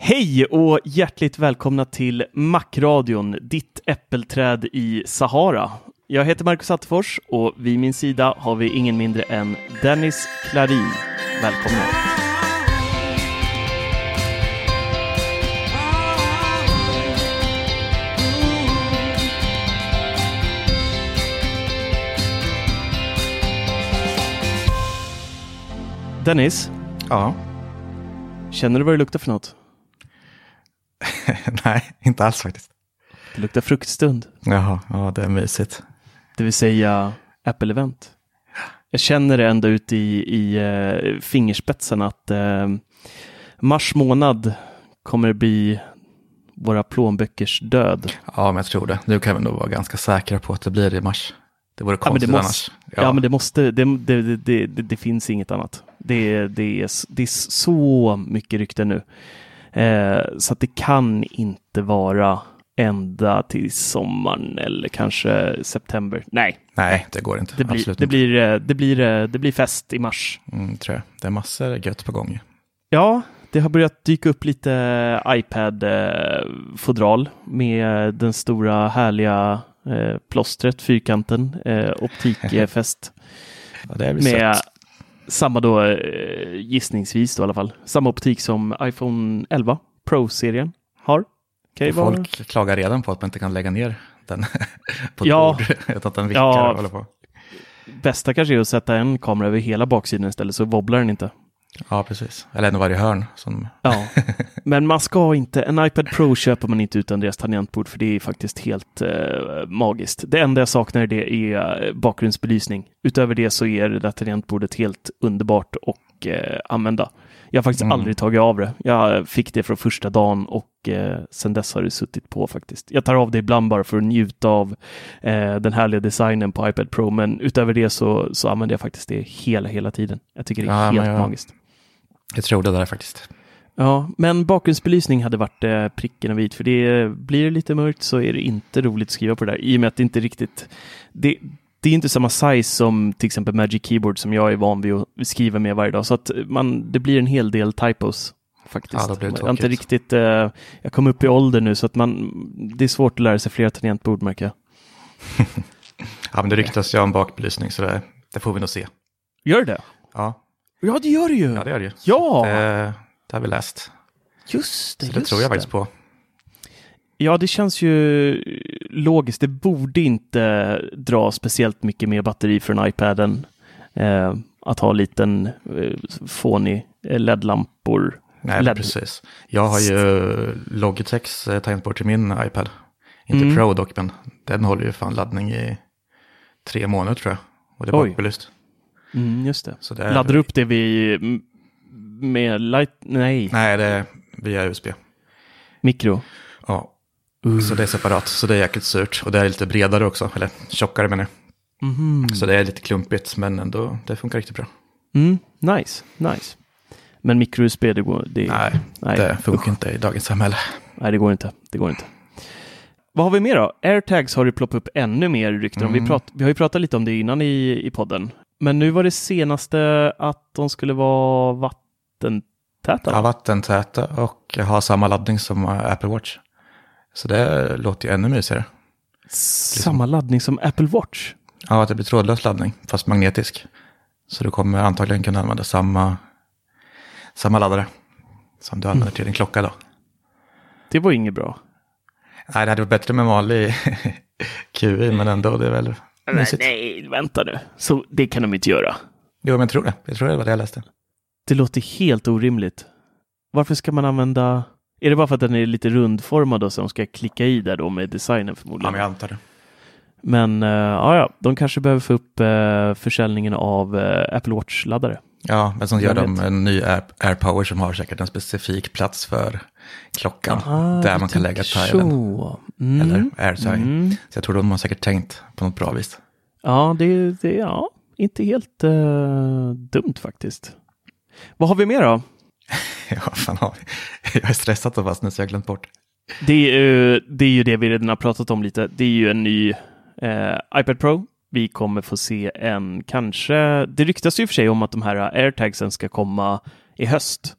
Hej och hjärtligt välkomna till Macradion, ditt äppelträd i Sahara. Jag heter Marcus Attefors och vid min sida har vi ingen mindre än Dennis Klarin. Välkomna! Dennis, Ja. känner du vad det luktar för något? Nej, inte alls faktiskt. Det luktar fruktstund. Jaha, ja det är mysigt. det vill säga Apple Event. Jag känner det ända ut i, i uh, fingerspetsarna att uh, mars månad kommer det bli våra plånböckers död. Ja, men jag tror det. Nu kan vi nog vara ganska säkra på att det blir i mars. Det vore Ja, men det konstigt måste, annars. ja. men det måste, det, det, det, det, finns inget annat. Det, det, är, det är så mycket rykten nu. Eh, så att det kan inte vara ända till sommaren eller kanske september. Nej, Nej, det går inte. det blir, Absolut det inte. blir, eh, det blir, eh, det blir fest i mars. Mm, tror jag. Det är massor gött på gång. Ja, det har börjat dyka upp lite iPad-fodral med den stora härliga eh, plåstret, fyrkanten, eh, optikfäst. Ja, med sött. Samma då, eh, gissningsvis då i alla fall, samma optik som iPhone 11 Pro-serien har. Vara- Folk klagar redan på att man inte kan lägga ner den på ett Ja. bord. Utan att den vickar Ja. på. Bästa kanske är att sätta en kamera över hela baksidan istället så wobblar den inte. Ja, precis. Eller en varje hörn. Som... Ja, men man ska inte, en iPad Pro köper man inte utan deras tangentbord för det är faktiskt helt eh, magiskt. Det enda jag saknar det är eh, bakgrundsbelysning. Utöver det så är det där tangentbordet helt underbart och eh, använda. Jag har faktiskt Mm. aldrig tagit av det. Jag fick det från första dagen och eh, sen dess har det suttit på faktiskt. Jag tar av det ibland bara för att njuta av eh, den härliga designen på iPad Pro, men utöver det så, så använder jag faktiskt det hela, hela tiden. Jag tycker det är Ja, helt jag- magiskt. Jag tror det där faktiskt. Ja, men bakgrundsbelysning hade varit eh, pricken och vit, för det blir det lite mörkt så är det inte roligt att skriva på det där, i och med att det inte riktigt, det, det är inte samma size som till exempel Magic Keyboard som jag är van vid att skriva med varje dag, så att man, det blir en hel del typos. Faktiskt. Ja, det jag inte riktigt, eh, jag kom upp i ålder nu så att man, det är svårt att lära sig flera tangentbord märker jag. Ja, men det ryktas ju om bakbelysning så det, det får vi nog se. Gör det? Ja, Ja, det gör det ju! ja det gör det ju. Ja! Det, det har vi läst. Just det, Så det just tror jag det. faktiskt på. Ja, det känns ju logiskt. Det borde inte dra speciellt mycket mer batteri från iPaden. Eh, att ha liten eh, fånig eh, LED-lampor. Nej, LED. precis. Jag har ju Logitechs eh, tangentbord till min iPad. Inte Mm. Pro dock, men den håller ju fan laddning i tre månader tror jag. Och det är Oj. bakbelyst. Mm, just det. Så det är, Laddar upp det vid, med light, nej, Nej, det är via USB. mikro. Ja. Så det är separat, så det är jäkligt surt. Och det är lite bredare också, eller tjockare menar jag. Mhm. Så det är lite klumpigt, men ändå, det funkar riktigt bra. Mm, nice, nice. Men micro-USB, det går det, Nej, nej, det funkar usch. inte i dagens samhälle. Nej, det går inte. Det går inte. Vad har vi mer då? Airtags har det ploppat upp ännu mer rykten om. Vi, Mm. prat, vi har ju pratat lite om det innan i, i podden. Men nu var det senaste att de skulle vara vattentäta. Ja, va? vattentäta och ha samma laddning som eh, Apple Watch. Så det låter ju ännu mysigare. Samma laddning som Apple Watch. Ja, att det blir trådlös laddning, fast magnetisk. Så du kommer antagligen kunna använda samma, samma laddare som du använder till din klocka då. Det var inget bra. Nej, det hade varit bättre med vanlig QI, men ändå, det är väl Nej, mysigt. nej, vänta nu. Så det kan de inte göra. Jo, men jag tror det. Jag tror det var det jag läste. Det låter helt orimligt. Varför ska man använda... Är det bara för att den är lite rundformad och så de ska klicka i där då med designen Ja, förmodligen? men jag antar det. Men eh, ja, ja, de kanske behöver få upp uh, försäljningen av eh, Apple Watch-laddare. Ja, men så gör de en ny Air, AirPower som har säkert en specifik plats för klockan. Ah, där man kan lägga så. Mm. Eller AirTag. Mm. Så jag tror de har säkert tänkt på något bra vis. Ja, det, det ja, inte helt eh, dumt faktiskt. Vad har vi mer då? Ja, fan har vi? Jag är stressad så fast nu så jag har glömt bort. Det är, ju- det är ju det vi redan har pratat om lite. Det är ju en ny eh, iPad Pro. Vi kommer få se en kanske, det ryktas ju för sig om att de här airtagsen ska komma i höst.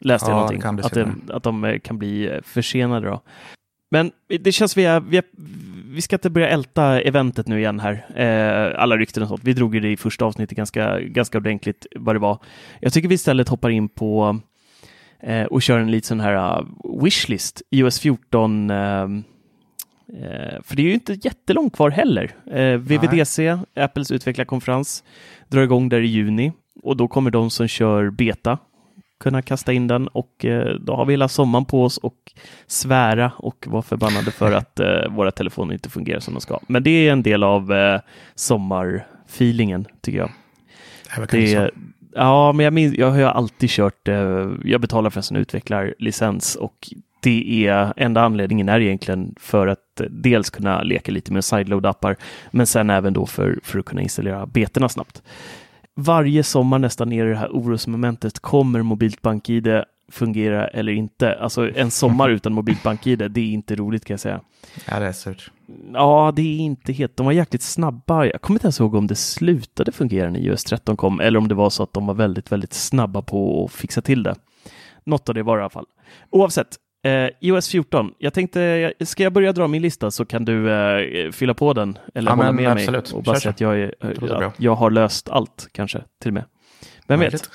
Läste jag Ja, det någonting. kan att, det, senare. att de eh, kan bli eh, försenade då. Men det känns vi, är, vi, är, vi ska inte börja älta eventet nu igen här. Eh, alla rykten och sånt. Vi drog ju det i första avsnittet ganska, ganska ordentligt vad det var. Jag tycker vi istället hoppar in på eh, och kör en liten sån här uh, wishlist, iOS 14. ehm, eh, för det är ju inte jättelångt kvar heller. Eh, VVDC, Apples utvecklarkonferens, drar igång där i juni och då kommer de som kör beta kunna kasta in den och eh, då har vi hela sommaren på oss och svära och vara förbannade för att eh, våra telefoner inte fungerar som de ska. Men det är en del av eh, sommarfeelingen tycker jag. Det är Det, ja, men jag, minns, jag har alltid kört, jag betalar för en utvecklarlicens och det är enda anledningen är egentligen för att dels kunna leka lite med sideload-appar, men sen även då för, för att kunna installera betorna snabbt. Varje sommar nästan är det här orosmomentet, kommer mobilt BankID fungera eller inte? Alltså en sommar utan mobilt BankID, det är inte roligt kan jag säga. Ja, det är surt. Ja, det är inte helt. De var jäkligt snabba. Jag kommer inte ens ihåg om det slutade fungera när iOS 13 kom eller om det var så att de var väldigt, väldigt snabba på att fixa till det. Något av det var det i alla fall. Oavsett, eh, iOS 14. Jag tänkte, ska jag börja dra min lista så kan du eh, fylla på den eller Ja, hålla med absolut. mig och bara säga så. att jag, är, bra. att jag har löst allt kanske till och med. Vem vet? Möjligt.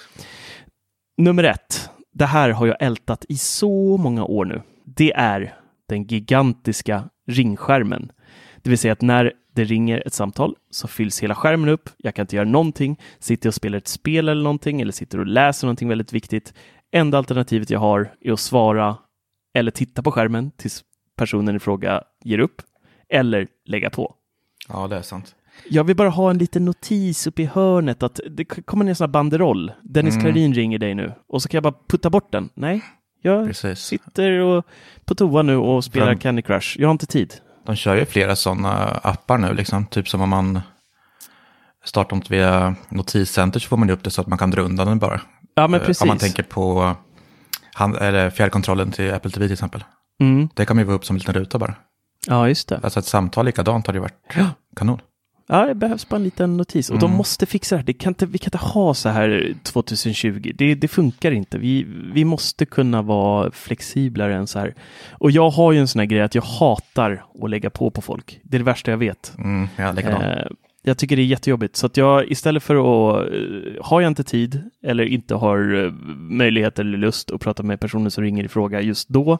Nummer ett. Det här har jag ältat i så många år nu. Det är den gigantiska ringskärmen. Det vill säga att när det ringer ett samtal så fylls hela skärmen upp. Jag kan inte göra någonting. Sitter jag och spelar ett spel eller någonting eller sitter och läser någonting väldigt viktigt. Enda alternativet jag har är att svara eller titta på skärmen tills personen i fråga ger upp eller lägga på. Ja, det är sant. Jag vill bara ha en liten notis uppe i hörnet att det kommer ner en sån här banderoll. Dennis Mm. Klarin ringer dig nu och så kan jag bara putta bort den. Nej, jag Precis. sitter och på toa nu och spelar Fram- Candy Crush. Jag har inte tid. De kör ju flera sådana appar nu, liksom. Typ som om man startar något via Notiscenter så får man upp det så att man kan dra undan den bara. Ja, men Eh, precis. Om man tänker på hand, eller fjärrkontrollen till Apple TV till exempel. Mm. Det kan man ju vara upp som en liten ruta bara. Ja, just det. Alltså ett samtal likadant hade ju varit Ja. kanon. Ja, det behövs bara en liten notis. Och de Mm. måste fixa det här. Det kan inte, vi kan inte ha så här 2020. Det, det funkar inte. Vi, vi måste kunna vara flexiblare än så här. Och jag har ju en sån här grej att jag hatar att lägga på på folk. Det är det värsta jag vet. Mm, ja, likadant. Eh, jag tycker det är jättejobbigt. Så att jag istället för att, eh, har jag inte tid eller inte har eh, möjlighet eller lust att prata med personen som ringer i fråga just då,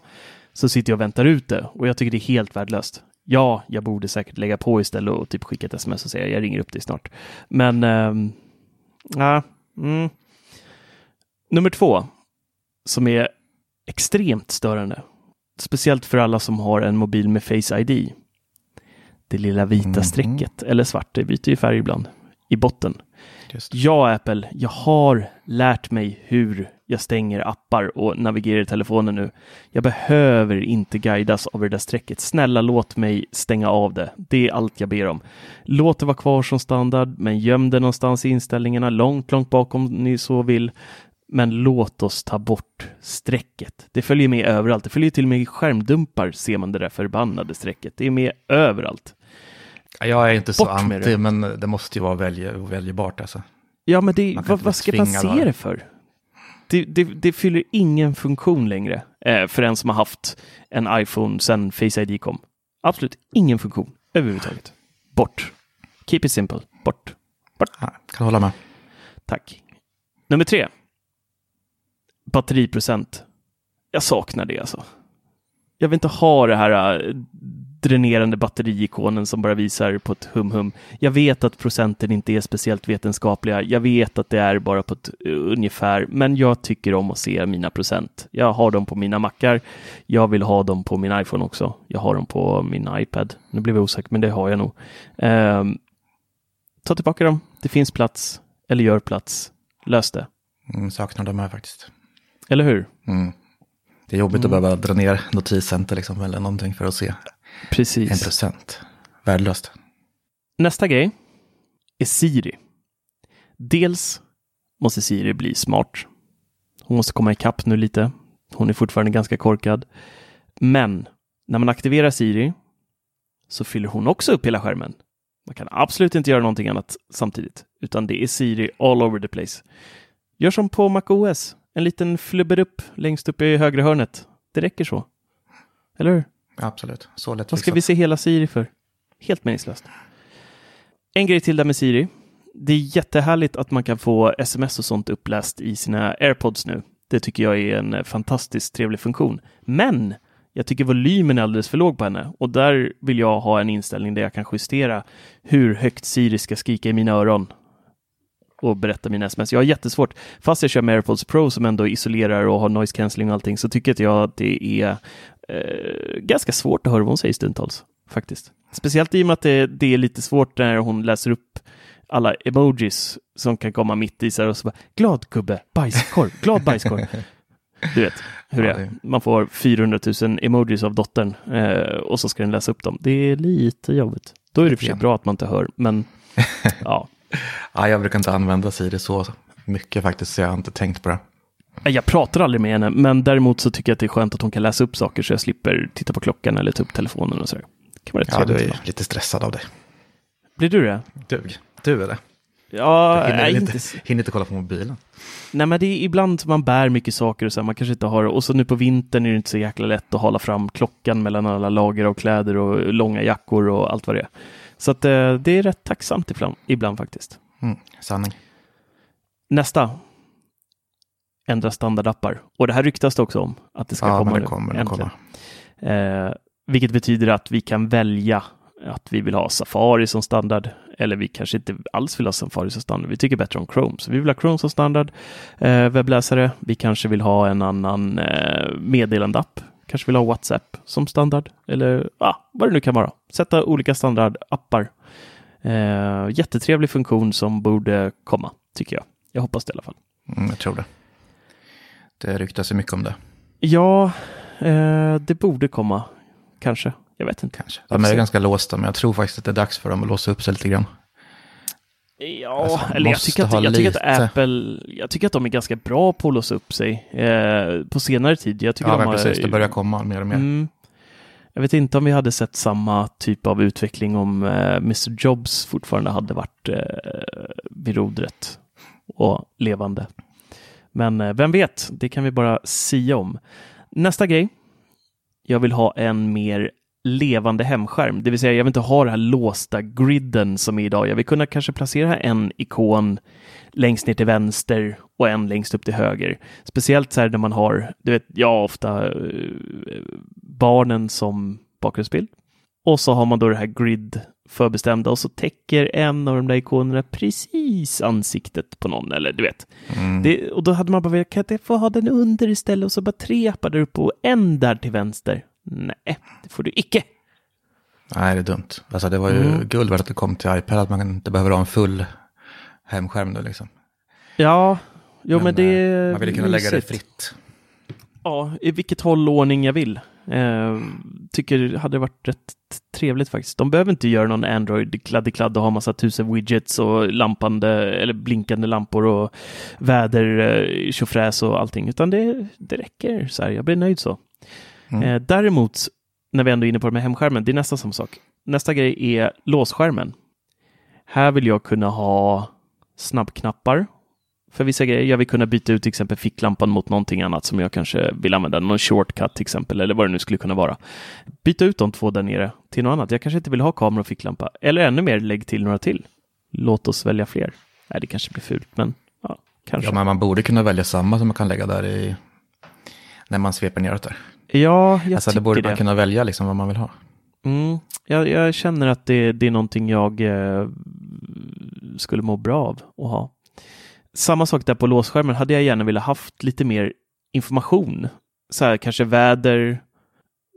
så sitter jag och väntar ut det. Och jag tycker det är helt värdelöst. Ja, jag borde säkert lägga på istället och typ skicka ett sms och säga jag ringer upp dig snart. Men, ehm, ja, mm. Nummer två, som är extremt störande, speciellt för alla som har en mobil med Face ID. Det lilla vita Mhm. strecket, eller svart, det byter ju färg ibland, i botten. Ja, Apple, jag har lärt mig hur jag stänger appar och navigerar i telefonen nu. Jag behöver inte guidas av det där strecket. Snälla, låt mig stänga av det. Det är allt jag ber om. Låt det vara kvar som standard, men göm det någonstans i inställningarna, långt, långt bak om ni så vill. Men låt oss ta bort strecket. Det följer med överallt. Det följer till och med i skärmdumpar ser man det där förbannade strecket. Det är med överallt. Ja, Jag är inte så Bort med anti, det. men det måste ju vara välj väljbart alltså. Ja, men det, vad, vad ska man se det för? Det, det, det fyller ingen funktion längre eh, för en som har haft en iPhone sedan Face ID kom. Absolut ingen funktion överhuvudtaget. Bort. Keep it simple. Bort. Ja, kan hålla med. Tack. Nummer tre. Batteriprocent. Jag saknar det alltså. Jag vill inte ha det här äh, dränerande batteriikonen som bara visar på ett hum-hum. Jag vet att procenten inte är speciellt vetenskapliga. Jag vet att det är bara på ett uh, ungefär, men jag tycker om att se mina procent. Jag har dem på mina mackar. Jag vill ha dem på min iPhone också. Jag har dem på min iPad. Nu blev jag osäker, men det har jag nog. Ehm, ta tillbaka dem. Det finns plats. Eller gör plats. Lös det. Mm, saknar de här faktiskt. Eller hur? Mm. Det är jobbigt att behöva dra ner notiscenter liksom, eller någonting för att se en Precis. procent. Värdelöst. Nästa grej är Siri. Dels måste Siri bli smart. Hon måste komma ikapp nu lite. Hon är fortfarande ganska korkad. Men när man aktiverar Siri så fyller hon också upp hela skärmen. Man kan absolut inte göra någonting annat samtidigt, utan det är Siri all over the place. Gör som på MacOS, en liten flubber upp längst upp i högra hörnet. Det räcker så. Eller hur? Absolut, så lätt Vad ska vi se hela Siri för? Helt meningslöst. En grej till där med Siri. Det är jättehärligt att man kan få sms och sånt uppläst i sina AirPods nu. Det tycker jag är en fantastiskt trevlig funktion. Men jag tycker volymen är alldeles för låg på henne och där vill jag ha en inställning där jag kan justera hur högt Siri ska skrika i mina öron och berätta mina sms. Jag har jättesvårt, fast jag kör med AirPods Pro som ändå isolerar och har noise cancelling och allting, så tycker jag att det är eh, ganska svårt att höra vad hon säger stundtals. Faktiskt. Speciellt i och med att det, det är lite svårt när hon läser upp alla emojis som kan komma mitt i så här och så bara glad gubbe, bajskorv, glad bajskorv. Du vet hur det är. Man får 400 000 emojis av dottern eh, och så ska den läsa upp dem. Det är lite jobbigt. Då är det för sig bra att man inte hör, men ja. Ja, jag brukar inte använda Siri så mycket faktiskt, så jag har inte tänkt på det. Jag pratar aldrig med henne, men däremot så tycker jag att det är skönt att hon kan läsa upp saker så jag slipper titta på klockan eller ta upp telefonen och så. Det kan vara rätt Ja, du är ibland. lite stressad av det. Blir du det? Du, du är det. Ja, hinner, nej, inte, inte, hinner inte kolla på mobilen. nej, men det är ibland man bär mycket saker och så här, man kanske inte har och så nu på vintern är det inte så jäkla lätt att hålla fram klockan mellan alla lager av kläder och långa jackor och allt vad det är. Så att eh, det är rätt tacksamt ibland, ibland faktiskt. Mm, sanning. Nästa. Ändra standardappar. Och det här ryktas det också om att det ska Ja, komma men det kommer det äntligen. komma. Eh, vilket betyder att vi kan välja att vi vill ha Safari som standard eller vi kanske inte alls vill ha Safari som standard. Vi tycker bättre om Chrome, så vi vill ha Chrome som standard eh, webbläsare. Vi kanske vill ha en annan eh, meddelandeapp. Kanske vill ha WhatsApp som standard eller ah, vad det nu kan vara. Sätta olika standardappar. Eh, jättetrevlig funktion som borde komma, tycker jag. Jag hoppas det i alla fall. Mm, jag tror det. Det ryktas ju mycket om det, Ja, eh, det borde komma. Kanske. Jag vet inte. kanske. De är ganska låsta, men jag tror faktiskt att det är dags för dem att låsa upp sig lite grann. Ja, Alltså, eller jag tycker, att, jag tycker att. Apple, jag tycker att de är ganska bra på att låsa upp sig eh, på senare tid. Jag tycker Ja, de har, precis. Det börjar komma mer och mer. Mm, jag vet inte om vi hade sett samma typ av utveckling om eh, Mr Jobs fortfarande hade varit eh, vid rodret och levande. Men eh, vem vet, det kan vi bara sia om. Nästa grej. Jag vill ha en mer levande hemskärm, det vill säga jag vill inte ha den här låsta griden som är idag. Jag vill kunna kanske placera en ikon längst ner till vänster och en längst upp till höger. Speciellt så här när man har, du vet, jag har ofta eh, barnen som bakgrundsbild. Och så har man då det här grid förbestämda och så täcker en av de där ikonerna precis ansiktet på någon, eller du vet. Mm. Det, och då hade man bara velat, kan jag inte få ha den under istället och så bara tre appar där uppe och en där till vänster? Nej, det får du icke. Nej, det är dumt. Alltså det var ju Mm. guld att det kom till iPad, att man inte behöver ha en full hemskärm nu liksom. Ja, jo men, det eh, Man vill kunna lägga det fritt. Ja, i vilket håll ordning jag vill. Eh, tycker hade varit rätt trevligt faktiskt. De behöver inte göra någon Android kladdikladd och ha massa tusen widgets och lampande eller blinkande lampor och väder, eh, och allting, utan det, det räcker så här. Jag blir nöjd så. Mm. Eh, däremot, när vi ändå är inne på det med hemskärmen, det är nästan samma sak. Nästa grej är låsskärmen. Här vill jag kunna ha snabbknappar för vissa grejer. Jag vill kunna byta ut till exempel ficklampan mot någonting annat som jag kanske vill använda, någon shortcut till exempel, eller vad det nu skulle kunna vara. Byta ut de två där nere till något annat. Jag kanske inte vill ha kamera och ficklampa, eller ännu mer, lägg till några till. Låt oss välja fler. Nej, det kanske blir fult, men ja, kanske. Ja, men man borde kunna välja samma som man kan lägga där i, när man sveper neråt där. Ja, jag alltså, tycker det borde det. man kunna välja liksom vad man vill ha. Mm, jag, jag känner att det, det är någonting jag eh, skulle må bra av att ha. Samma sak där på låsskärmen hade jag gärna velat haft lite mer information. Så här, kanske väder,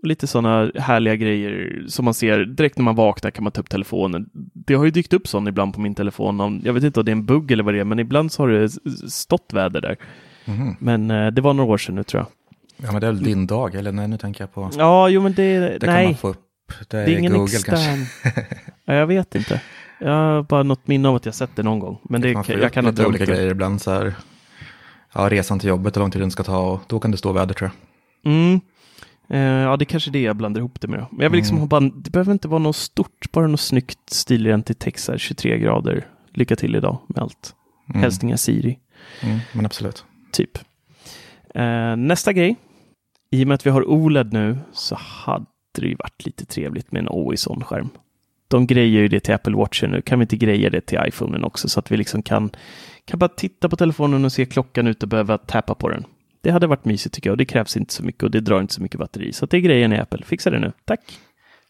lite sådana härliga grejer som man ser direkt när man vaknar kan man ta upp telefonen. Det har ju dykt upp sån ibland på min telefon. Jag vet inte om det är en bugg eller vad det är, men ibland så har det stått väder där. Mhm. Men eh, det var några år sedan nu tror jag. Ja, men det är väl din dag, eller nej, nu tänker jag på, Ja, jo men det, det kan nej. man få upp. Det är, Det är ingen Google extern. kanske. ja, jag vet inte. Jag har bara något minne av att jag sett det någon gång. Men det, får jag upp kan drömt olika det. grejer ibland så här. Ja, resan till jobbet, hur lång tid den ska ta och då kan det stå väder tror jag. Mm. Eh, ja, det är kanske är det jag blandar ihop det med. Men jag vill liksom Mm. bara, det behöver inte vara något stort, bara något snyggt stilrent i text, här, 23 grader. Lycka till idag med allt. Mm. Helst inga Siri, Mm, men absolut. typ. Eh, nästa grej. I och med att vi har OLED nu så hade det ju varit lite trevligt med en always on-skärm. De grejer ju det till Apple Watchen nu. Kan vi inte greja det till iPhonen också så att vi liksom kan, kan bara titta på telefonen och se klockan ut och behöva tappa på den. Det hade varit mysigt tycker jag och det krävs inte så mycket och det drar inte så mycket batteri. Så att det är grejen i Apple. Fixa det nu. Tack!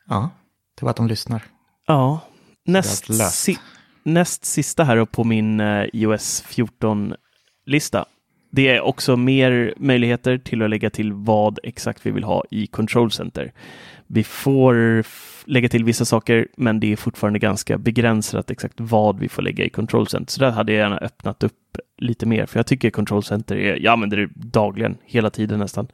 Ja, det var att de lyssnar. Ja, näst, si näst sista här på min eh, iOS 14-lista. Det är också mer möjligheter till att lägga till vad exakt vi vill ha i Control Center. Vi får lägga till vissa saker, men det är fortfarande ganska begränsat exakt vad vi får lägga i Control Center. Så där hade jag gärna öppnat upp lite mer, för jag tycker Control Center är, jag använder det dagligen, hela tiden nästan.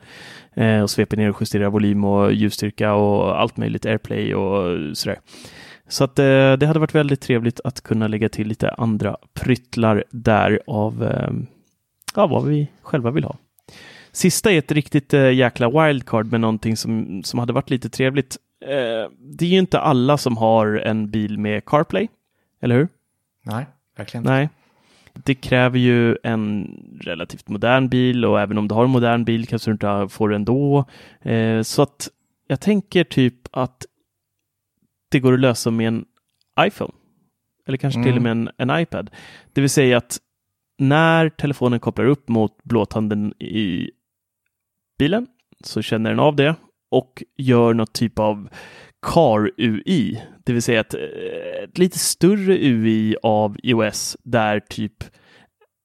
Eh, och sveper ner och justerar volym och ljusstyrka och allt möjligt, AirPlay och sådär. Så att eh, det hade varit väldigt trevligt att kunna lägga till lite andra pryttlar där av eh, ja, vad vi själva vill ha. Sista är ett riktigt eh, jäkla wildcard med någonting som, som hade varit lite trevligt. Eh, det är ju inte alla som har en bil med CarPlay, eller hur? Nej, verkligen inte. Nej. Det kräver ju en relativt modern bil och även om du har en modern bil kanske du inte får det ändå. Eh, så att jag tänker typ att det går att lösa med en iPhone. Eller kanske till och med en, en iPad. Det vill säga att när telefonen kopplar upp mot blåtanden i bilen så känner den av det och gör något typ av Car-UI, det vill säga ett, ett lite större UI av iOS där typ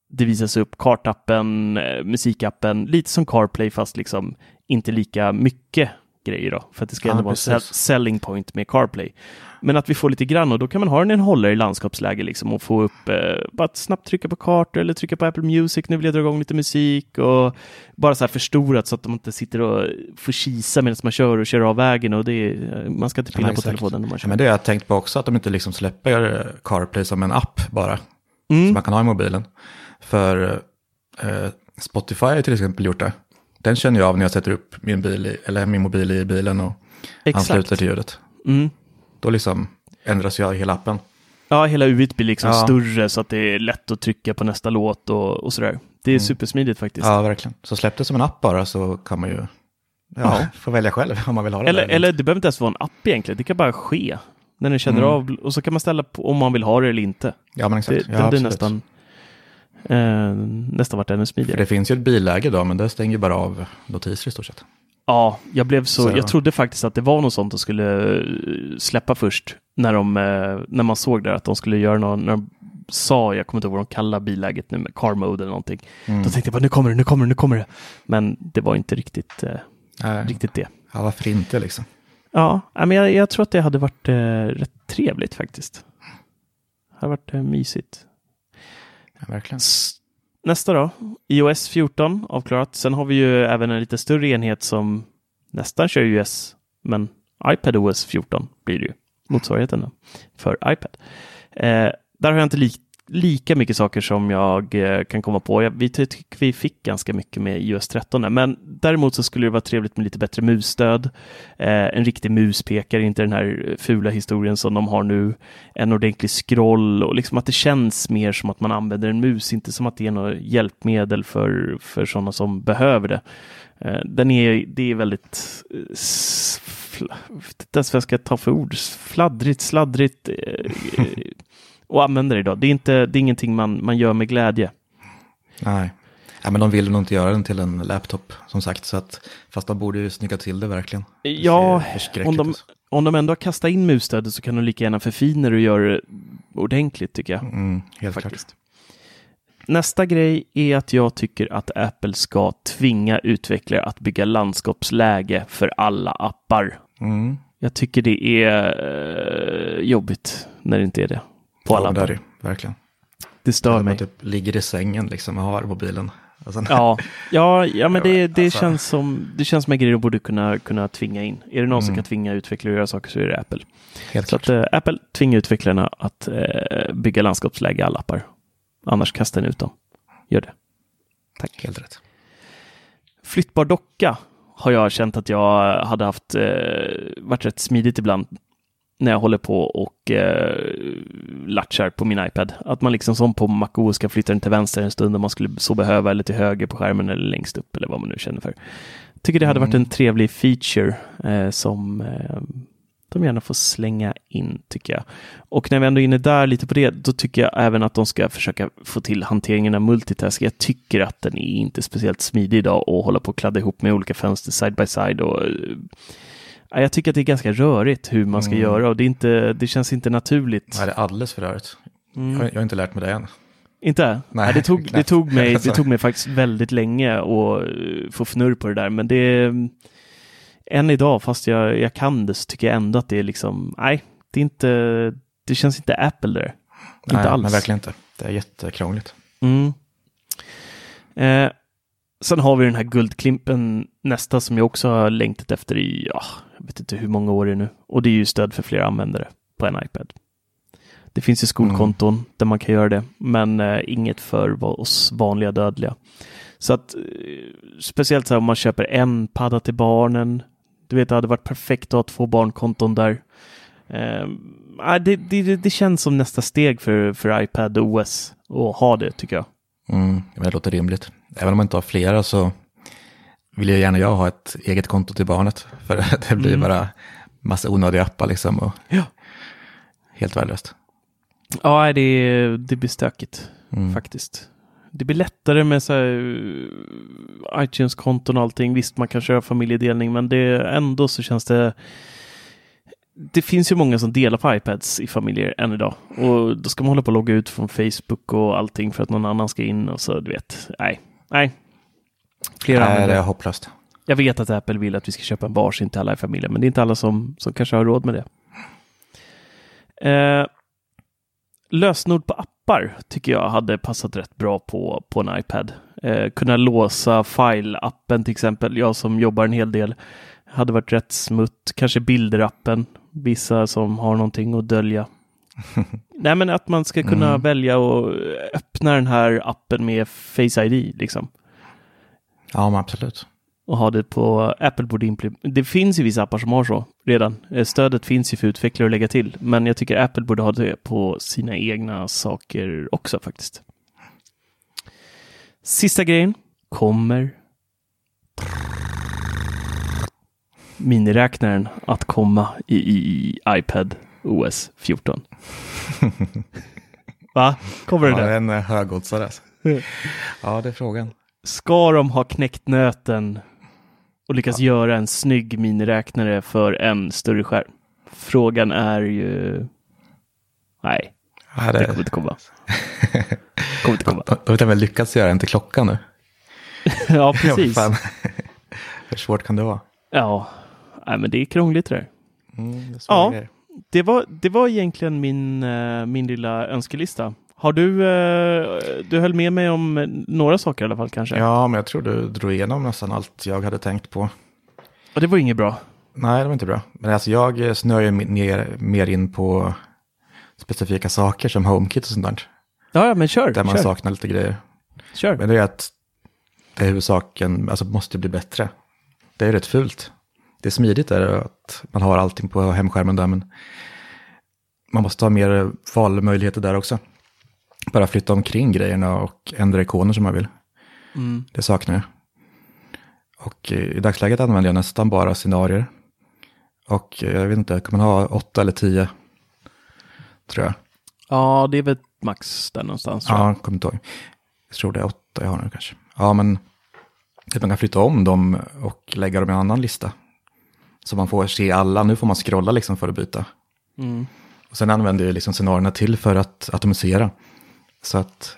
det visas upp kartappen, eh, musikappen, lite som CarPlay fast liksom inte lika mycket grejer då, för att det ska ändå vara en selling point med CarPlay. Men att vi får lite grann och då kan man ha den i en hållare i landskapsläge liksom och få upp, eh, bara att snabbt trycka på kartor eller trycka på Apple Music, nu vill jag dra igång lite musik och bara så här förstorat så att de inte sitter och får kisa medan man kör och kör av vägen och det är, eh, man ska inte Ja, pilla men på exakt. telefonen när man Ja, kör. men det har jag tänkt på också, att de inte liksom släpper CarPlay som en app bara. Mm. Som man kan ha i mobilen. För eh, Spotify har till exempel gjort det. Den känner jag av när jag sätter upp min, bil i, eller min mobil i bilen och ansluter till ljudet. Mm. Då liksom ändras ju hela appen. Ja, hela UIt blir liksom Ja. större så att det är lätt att trycka på nästa låt och, och sådär. Det är Mm. supersmidigt faktiskt. Ja, verkligen. Så släpp det som en app bara så kan man ju ja, få välja själv om man vill ha det. Eller, eller det behöver inte ens vara en app egentligen, det kan bara ske. När den känner Mm. av och så kan man ställa på om man vill ha det eller inte. Ja, men exakt. Det, det absolut. nästan, eh, nästan varit ännu För smidigare. det finns ju ett billäge då, men det stänger bara av notiser i stort sett. Ja, jag blev så, Så- jag trodde faktiskt att det var något sånt de skulle eh, släppa först. När, de, eh, när man såg där att de skulle göra någon, när de sa, jag kommer inte ihåg vad de kallar biläget nu, med car mode eller någonting. Mm. Då tänkte jag bara, nu kommer det, nu kommer det, nu kommer det. Men det var inte riktigt, eh, riktigt det. Ja, varför inte liksom? Ja, ja, men jag, jag tror att det hade varit eh, rätt trevligt faktiskt. Det hade varit eh, mysigt. Ja, verkligen. S- Nästa då, iOS 14 avklarat. Sen har vi ju även en lite större enhet som nästan kör iOS, men iPadOS 14 blir det ju. Motsvarigheten för iPad. Eh, där har jag inte li lika mycket saker som jag eh, kan komma på. Jag, vi tycker vi fick ganska mycket med iOS 13, men däremot så skulle det vara trevligt med lite bättre musstöd. Eh, en riktig muspekare, inte den här fula historien som de har nu. En ordentlig scroll och liksom att det känns mer som att man använder en mus, inte som att det är något hjälpmedel för, för sådana som behöver det. Eh, den är, det är väldigt inte ens vad jag ska ta för ord, fladdrigt, sladdrigt eh, och använda det idag. Det är, inte, det är ingenting man, man gör med glädje. Nej. Ja, men de vill nog inte göra den till en laptop som sagt, så att, fast de borde ju snygga till det verkligen. Det ja, om de, om de ändå har kastat in musstödet så kan de lika gärna förfina det och göra det ordentligt tycker jag. Mm, helt Faktiskt. klart. Nästa grej är att jag tycker att Apple ska tvinga utvecklare att bygga landskapsläge för alla appar. Mm. Jag tycker det är uh, jobbigt när det inte är det. På alla ja, det är det, verkligen. Det stör mig. Man typ ligger i sängen liksom och har mobilen. Alltså, ja, ja, ja, men det, det, alltså. känns som, det känns som en grej de borde kunna, kunna tvinga in. Är det någon mm. som kan tvinga utvecklare att göra saker så är det Apple. Helt så klart. att, äh, Apple tvingar utvecklarna att äh, bygga landskapsläge i alla appar. Annars kastar ni ut dem. Gör det. Tack. Helt rätt. Flyttbar docka har jag känt att jag hade haft eh, varit rätt smidigt ibland när jag håller på och eh, latchar på min iPad. Att man liksom som på MacOS ska flytta den till vänster en stund om man skulle så behöva eller till höger på skärmen eller längst upp eller vad man nu känner för. Tycker det hade varit en mm. trevlig feature eh, som eh, de gärna får slänga in tycker jag. Och när vi ändå är inne där lite på det, då tycker jag även att de ska försöka få till hanteringen av multitask. Jag tycker att den är inte speciellt smidig idag och hålla på och kladda ihop med olika fönster side by side och eh, jag tycker att det är ganska rörigt hur man ska mm. göra och det, är inte, det känns inte naturligt. Nej, det är alldeles för rörigt. Mm. Jag, jag, har inte lärt mig det än. Inte? Nej, Nej det, tog, det, tog mig, det tog mig faktiskt väldigt länge att eh, få fnurr på det där, men det än idag, fast jag, jag kan det, så tycker jag ändå att det är liksom, nej, det är inte, det känns inte Apple där. Nej, inte alls. men verkligen inte. Det är jättekrångligt. Mm. Eh, sen har vi den här guldklimpen nästa som jag också har längtat efter i, ja, jag vet inte hur många år det är nu. Och det är ju stöd för flera användare på en iPad. Det finns ju skolkonton mm. där man kan göra det, men eh, inget för oss vanliga dödliga. Så att eh, speciellt så här, om man köper en padda till barnen, du vet, det hade varit perfekt att ha två barnkonton där. Uh, det, det, det, känns som nästa steg för, för iPad OS att ha det tycker jag. Mm, det låter rimligt. Även om man inte har flera så vill jag gärna jag ha ett eget konto till barnet. För det blir mm. bara massa onödiga appar liksom. Och ja. Helt värdelöst. Ja, det, det blir stökigt mm. faktiskt det blir lättare med så här, iTunes-konton och allting. Visst, man kan köra familjedelning, men det ändå så känns det det finns ju många som delar på iPads i familjer än idag och då ska man hålla på och logga ut från Facebook och allting för att någon annan ska in och så du vet. Nej, nej. Flera nej, det är hopplöst. Jag vet att Apple vill att vi ska köpa en varsin till alla i familjen, men det är inte alla som, som kanske har råd med det. Eh, lösenord på appar tycker jag hade passat rätt bra på, på en iPad. Eh, kunna låsa file-appen till exempel. Jag som jobbar en hel del hade varit rätt smutt. Kanske bilder-appen. Vissa som har någonting att dölja. Nej, men att man ska kunna mm. välja att öppna den här appen med Face ID liksom. Ja, absolut och ha det på Apple borde implementera. Det finns ju vissa appar som har så redan. Eh, stödet finns ju för utvecklare att lägga till, men jag tycker Apple borde ha det på sina egna saker också faktiskt. Sista grejen kommer miniräknaren att komma i, i iPad OS 14. Va? Kommer det ja, där? En högoddsare. Alltså. ja, det är frågan. Ska de ha knäckt nöten och lyckas ja. göra en snygg miniräknare för en större skärm. Frågan är ju... Nej, ja, det... det kommer inte komma. kommer inte komma. Då har väl lyckats göra en till klockan nu. ja, precis. Ja, Hur svårt kan det vara? Ja, Nej, men det är krångligt det där. Mm, det ja, det var, det var egentligen min, uh, min lilla önskelista. Har du, uh, du höll med mig om några saker i alla fall kanske? Ja, men jag tror du drog igenom nästan allt jag hade tänkt på. Och det var inget bra. Nej, det var inte bra. Men alltså jag snöar ju mer, mer in på specifika saker som HomeKit och sånt där. Ja, ja men kör. Där man kör. saknar lite grejer. Kör. Men det är att det är huvudsaken, alltså måste bli bättre. Det är rätt fult. Det är smidigt där att man har allting på hemskärmen där, men man måste ha mer valmöjligheter där också. Bara flytta omkring grejerna och ändra ikoner som man vill. Mm. Det saknar jag. Och i dagsläget använder jag nästan bara scenarier. Och jag vet inte, kan man ha åtta eller tio? Tror jag. Ja, det är väl max där någonstans. Ja, jag kommer inte ihåg. Jag tror det är åtta jag har nu kanske. Ja, men att man kan flytta om dem och lägga dem i en annan lista. Så man får se alla. Nu får man scrolla liksom för att byta. Mm. Och sen använder jag liksom scenarierna till för att automatisera. Så att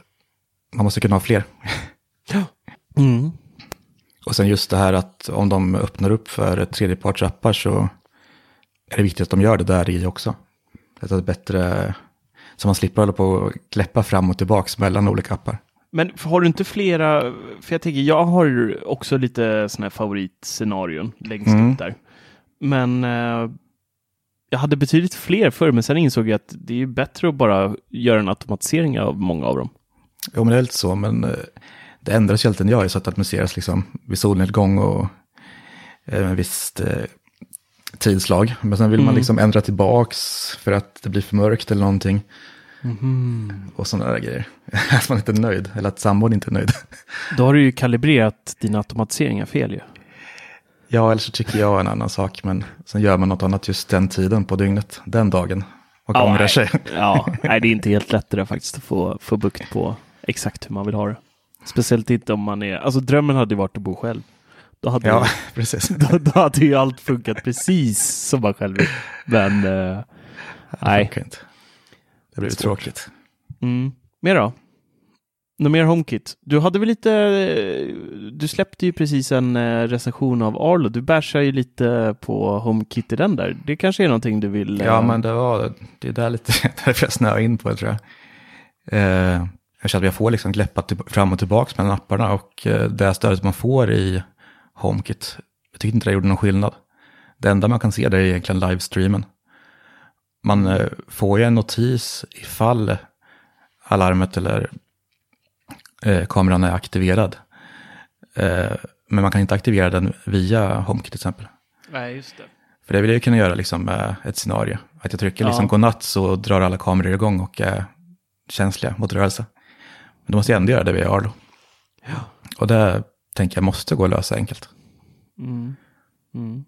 man måste kunna ha fler. Mm. Och sen just det här att om de öppnar upp för tredjepartsappar så är det viktigt att de gör det där i också. Det är ett bättre, så man slipper hålla på och gläppa fram och tillbaka mellan olika appar. Men har du inte flera, för jag tänker, jag har också lite sådana här favoritscenarion längst Mm. upp där. Men eh, jag hade betydligt fler förr, men sen insåg jag att det är bättre att bara göra en automatisering av många av dem. Jo, men det är lite så, men eh, det ändras ju alltid när jag att det administreras liksom vid solnedgång och eh, med visst eh, tidslag. Men sen vill man Mm. liksom ändra tillbaks för att det blir för mörkt eller någonting. Mhm. Och sådana där grejer. att man inte är nöjd, eller att sambon inte är nöjd. Då har du ju kalibrerat dina automatiseringar fel ju. Ja, eller så tycker jag en annan sak, men sen gör man något annat just den tiden på dygnet, den dagen. Och Ja, ångrar nej. sig. Ja, nej, det är inte helt lätt det där faktiskt att få, få bukt på exakt hur man vill ha det. Speciellt inte om man är, alltså drömmen hade ju varit att bo själv. Då hade, Ja, precis. då, då hade ju allt funkat precis som man själv vill. Men eh, nej. Det blir tråkigt. Mm. Mer då? Något mer HomeKit? Du hade väl lite, du släppte ju precis en eh, recension av Arlo. Du bärsar ju lite på HomeKit i den där. Det kanske är någonting du vill? Ja, eh, men det var det är där lite därför jag snöade in på det tror jag. Eh, jag känner att jag får liksom gläppa till, fram och tillbaka mellan apparna och det stödet man får i HomeKit, jag tyckte inte det gjorde någon skillnad. Det enda man kan se det är egentligen livestreamen. Man får ju en notis ifall alarmet eller eh, kameran är aktiverad. Eh, men man kan inte aktivera den via HomeKit till exempel. Nej, just det. För det vill jag ju kunna göra liksom med ett scenario. Att jag trycker liksom Ja. godnatt så drar alla kameror igång och är känsliga mot rörelse. Men då måste jag ändå göra det via Arlo. Och det tänker jag måste gå att lösa enkelt. Mm. Mm.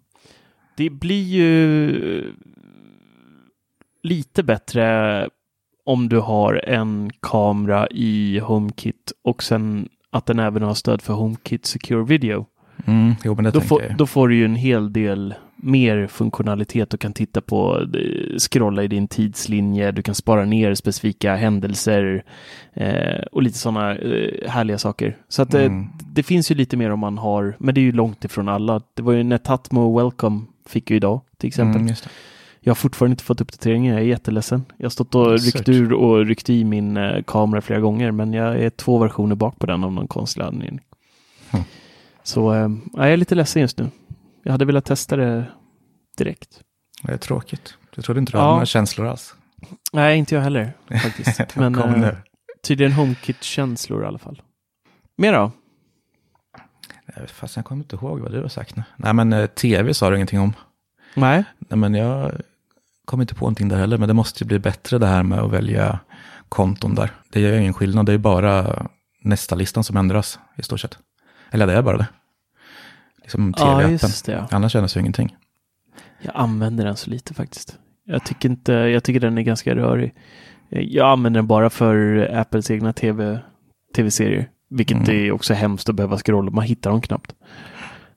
Det blir ju lite bättre om du har en kamera i HomeKit och sen att den även har stöd för HomeKit Secure Video. Mm, jo, det Då får, då får du ju en hel del mer funktionalitet och kan titta på, eh, scrolla i din tidslinje, du kan spara ner specifika händelser eh, och lite sådana eh, härliga saker. Så att eh, Mm. det finns ju lite mer om man har, men det är ju långt ifrån alla. Det var ju Netatmo Welcome fick ju idag till exempel. Mm, just det. Jag har fortfarande inte fått uppdateringen, jag är jätteledsen. Jag har stått och ryckt ur och ryckt i min eh, kamera flera gånger, men jag är två versioner bak på den av någon konstig anledning. Hmm. Så eh, jag är lite ledsen just nu. Jag hade velat testa det direkt. Det är tråkigt. Jag trodde inte du Ja. hade några känslor alls. Nej, inte jag heller faktiskt. Men eh, tydligen HomeKit-känslor i alla fall. Mer då? Nej, Fast jag kommer inte ihåg vad du har sagt nu. Nej, men eh, tv sa du ingenting om. Nej. Nej, men jag kommer inte på någonting där heller. Men det måste ju bli bättre det här med att välja konton där. Det gör ju ingen skillnad. Det är bara nästa listan som ändras i stort sett. Eller det är bara det. Liksom Ja, tv-appen. just det. Ja. Annars ändras ju ingenting. Jag använder den så lite faktiskt. Jag tycker inte, jag tycker den är ganska rörig. Jag använder den bara för Apples egna tv, tv-serier. Vilket Mm. är också hemskt att behöva scrolla, man hittar dem knappt.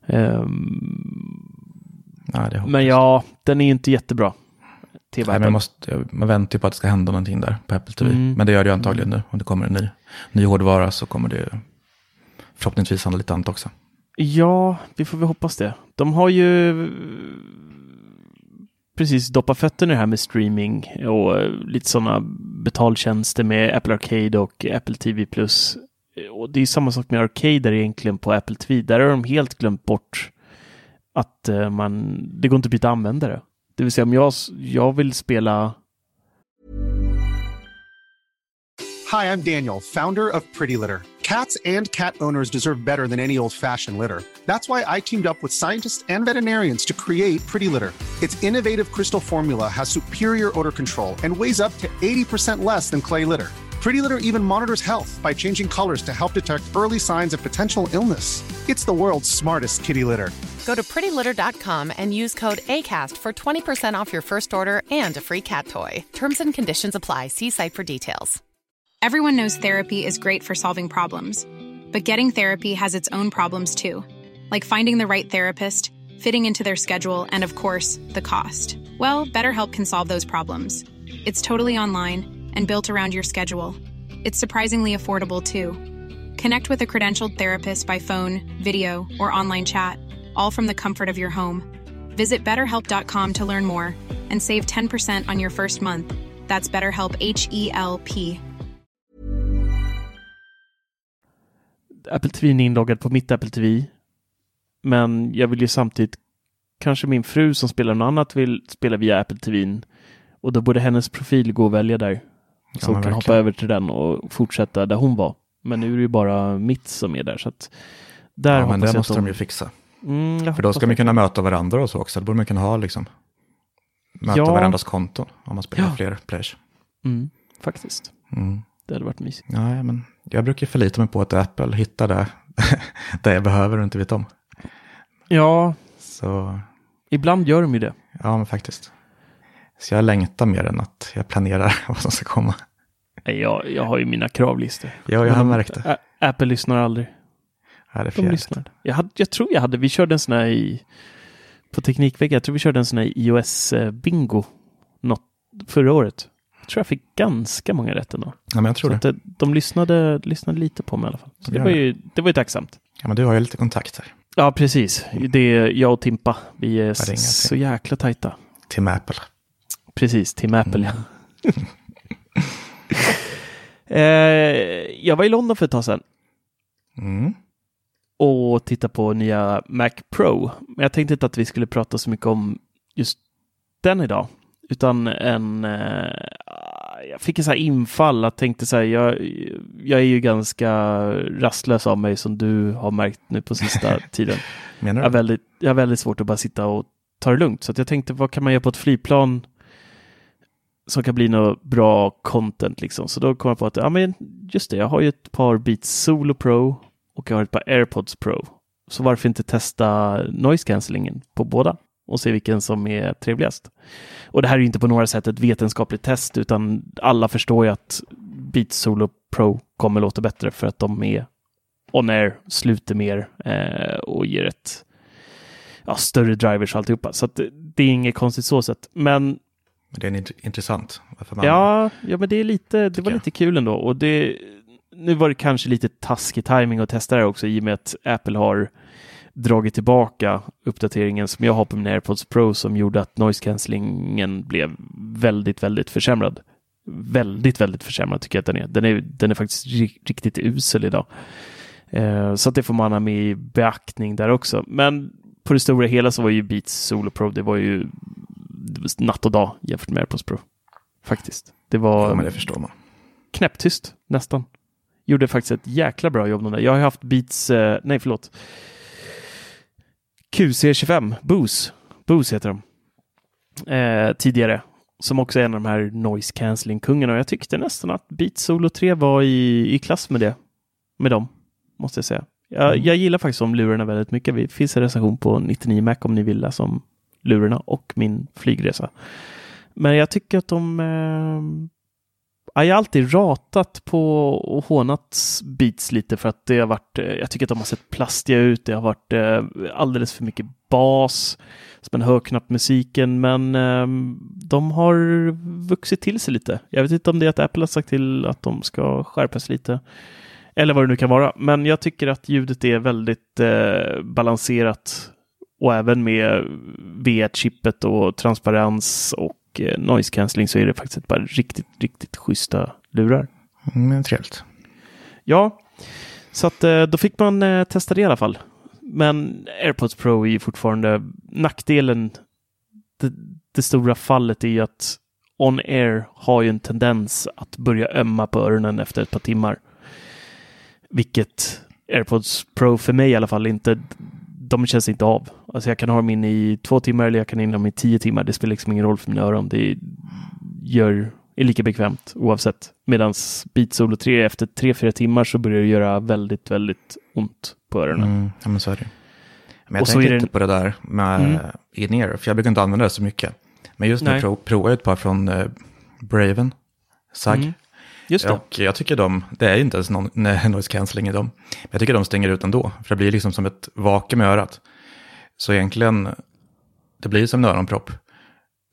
Ehm, Nej, det men ja, den är inte jättebra. Nej, TV-appen. men måste, man väntar ju på att det ska hända någonting där på Apple TV. Mm. Men det gör det ju antagligen nu. Om det kommer en ny, ny hårdvara så kommer det förhoppningsvis handla lite annat också. Ja, vi får väl hoppas det. De har ju precis doppat fötterna i det här med streaming och eh, lite sådana betaltjänster med Apple Arcade och Apple TV+. Och det är samma sak med Arcade där egentligen på Apple TV. Där har de helt glömt bort att eh, man, det går inte att byta användare. Det vill säga om jag, jag vill spela Hi, I'm Daniel, founder of Pretty Litter. Cats and cat owners deserve better than any old fashioned litter. That's why I teamed up with scientists and veterinarians to create Pretty Litter. Its innovative crystal formula has superior odor control and weighs up to 80% less than clay litter. Pretty Litter even monitors health by changing colors to help detect early signs of potential illness. It's the world's smartest kitty litter. Go to prettylitter.com and use code ACAST for 20% off your first order and a free cat toy. Terms and conditions apply. See site for details. Everyone knows therapy is great for solving problems, but getting therapy has its own problems too, like finding the right therapist, fitting into their schedule, and of course, the cost. Well, BetterHelp can solve those problems. It's totally online and built around your schedule. It's surprisingly affordable too. Connect with a credentialed therapist by phone, video, or online chat, all from the comfort of your home. Visit betterhelp.com to learn more and save 10% on your first month. That's BetterHelp H E L P. Apple TV är inloggad på mitt Apple TV. Men jag vill ju samtidigt, kanske min fru som spelar något annat vill spela via Apple TV. Och då borde hennes profil gå att välja där. Ja, Så kan verkligen. hoppa över till den och fortsätta där hon var. Men nu är det ju bara mitt som är där. Så att där Ja, men det måste att de ju fixa. Mm, För då ska man det. kunna möta varandra och så också. Då borde man kunna ha liksom, möta Ja. varandras konton om man spelar Ja. fler players. Mm, faktiskt. Mm. Det hade varit mysigt. Ja, men jag brukar förlita mig på att Apple hittar det där jag behöver och inte vet om. Ja, Så ibland gör de ju det. ja, men faktiskt. Så jag längtar mer än att jag planerar vad som ska komma. Jag, jag har ju mina kravlistor. Ja, jag har de- märkt det. Apple lyssnar aldrig. Ja, det är De lyssnar. Jag, hade, jag tror jag hade, vi körde en sån här i, på Teknikveckan, jag tror vi körde en sån här iOS-bingo något, förra året. Jag tror jag fick ganska många rätt ändå. Ja, men jag tror Så det. det, de lyssnade, lyssnade lite på mig i alla fall. Så det var ju, det var ju tacksamt. Ja, men du har ju lite kontakter. Ja, precis. Det är jag och Timpa. Vi är så jäkla tajta. Till Apple. Precis, Tim Apple ja. Eh, jag var i London för ett tag sedan Mm. och tittade på nya Mac Pro. Men jag tänkte inte att vi skulle prata så mycket om just den idag. Utan en... Eh, jag fick en så här infall att tänkte så här, jag, jag är ju ganska rastlös av mig som du har märkt nu på sista tiden. Menar Jag har, du? väldigt, jag har väldigt svårt att bara sitta och ta det lugnt. Så jag tänkte, vad kan man göra på ett flygplan som kan bli något bra content liksom. Så då kom jag på att, ja men just det, jag har ju ett par Beats Solo Pro och jag har ett par AirPods Pro. Så varför inte testa noise cancellingen på båda och se vilken som är trevligast. Och det här är ju inte på några sätt ett vetenskapligt test, utan alla förstår ju att Beats Solo Pro kommer låta bättre för att de är on-air, sluter mer eh, och ger ett ja, större drivers och alltihopa. Så att det, det är inget konstigt så sett. Men det är int- intressant. Man... Ja, ja, men det är lite, det var lite kul ändå. Och det, nu var det kanske lite taskig timing att testa det här också i och med att Apple har dragit tillbaka uppdateringen som jag har på min AirPods Pro som gjorde att noise cancellingen blev väldigt, väldigt försämrad. Väldigt, väldigt försämrad tycker jag att den är. Den är, den är faktiskt ri- riktigt usel idag. Eh, så att det får man ha med i beaktning där också. Men på det stora hela så var ju Beats Solo Pro, det var ju natt och dag jämfört med AirPods Pro. Faktiskt. Det var Ja, men det förstår man. knäpptyst nästan. Gjorde faktiskt ett jäkla bra jobb där. Jag har haft Beats, eh, nej förlåt. QC25, Bose. Bose heter de. Eh, tidigare. Som också är en av de här noise cancelling-kungarna. Och jag tyckte nästan att Beats Solo 3 var i, i klass med det. Med dem, måste jag säga. Jag, Mm. jag gillar faktiskt de lurarna väldigt mycket. Det finns en recension på 99 Mac om ni vill läsa om lurarna och min flygresa. Men jag tycker att de... Eh, jag har alltid ratat på och hånat Beats lite för att det har varit... Eh, jag tycker att de har sett plastiga ut. Det har varit eh, alldeles för mycket bas. Så man hör knappt musiken, men eh, de har vuxit till sig lite. Jag vet inte om det är att Apple har sagt till att de ska skärpas lite. Eller vad det nu kan vara. Men jag tycker att ljudet är väldigt eh, balanserat. Och även med V1-chippet och transparens och eh, noise cancelling så är det faktiskt ett par riktigt, riktigt schyssta lurar. Mm, trevligt. Ja, så att eh, då fick man eh, testa det i alla fall. Men AirPods Pro är ju fortfarande nackdelen. Det, det stora fallet är ju att On Air har ju en tendens att börja ömma på öronen efter ett par timmar. Vilket AirPods Pro för mig i alla fall inte, de känns inte av. Alltså jag kan ha dem in i två timmar eller jag kan ha in dem i tio timmar. Det spelar liksom ingen roll för mina öron. Det gör, är lika bekvämt oavsett. Medan Beat Solo 3 efter tre, fyra timmar så börjar det göra väldigt, väldigt ont på öronen. Mm, ja, men så är det. Men jag Och så tänker är det- inte på det där med Mm. in-ear, för jag brukar inte använda det så mycket. Men just nu Nej. provar jag ett par från eh, Braven, SAG. Mm. Just det. Och jag tycker de, det är ju inte ens någon noise cancelling i dem. Men jag tycker de stänger ut ändå, för det blir liksom som ett vakuum i örat. Så egentligen, det blir som en öronpropp.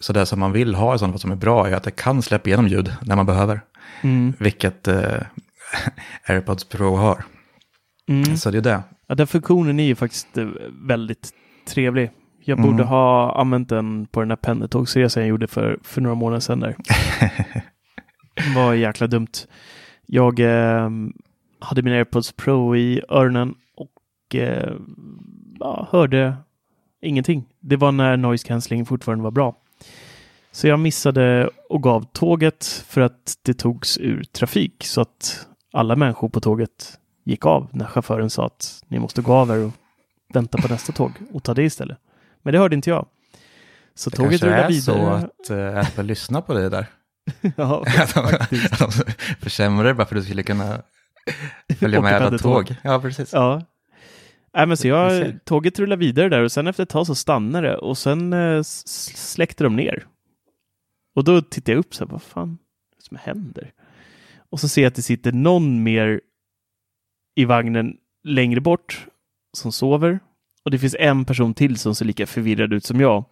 Så det som man vill ha i sådana fall som är bra är att det kan släppa igenom ljud när man behöver. Mm. Vilket eh, AirPods Pro har. Mm. Så det är det. Ja, den funktionen är ju faktiskt eh, väldigt trevlig. Jag Mm. borde ha använt den på den här pendeltågsresan jag gjorde för, för några månader sedan där. Det var jäkla dumt. Jag eh, hade mina AirPods Pro i öronen och eh, ja, hörde ingenting. Det var när noise cancelling fortfarande var bra. Så jag missade och gav tåget för att det togs ur trafik så att alla människor på tåget gick av när chauffören sa att ni måste gå av här och vänta på nästa tåg och ta det istället. Men det hörde inte jag. Så Det tåget kanske rullade är vidare. så att äh, Apple lyssnar på det där. ja, faktiskt. de försämrar det bara för att du skulle kunna följa med alla tåg. Ja, precis. Ja. Nej, men så jag, tåget rullade vidare där och sen efter ett tag så stannade det och sen eh, släckte de ner. Och då tittade jag upp så här, vad fan det som händer? Och så ser jag att det sitter någon mer i vagnen längre bort som sover. Och det finns en person till som ser lika förvirrad ut som jag.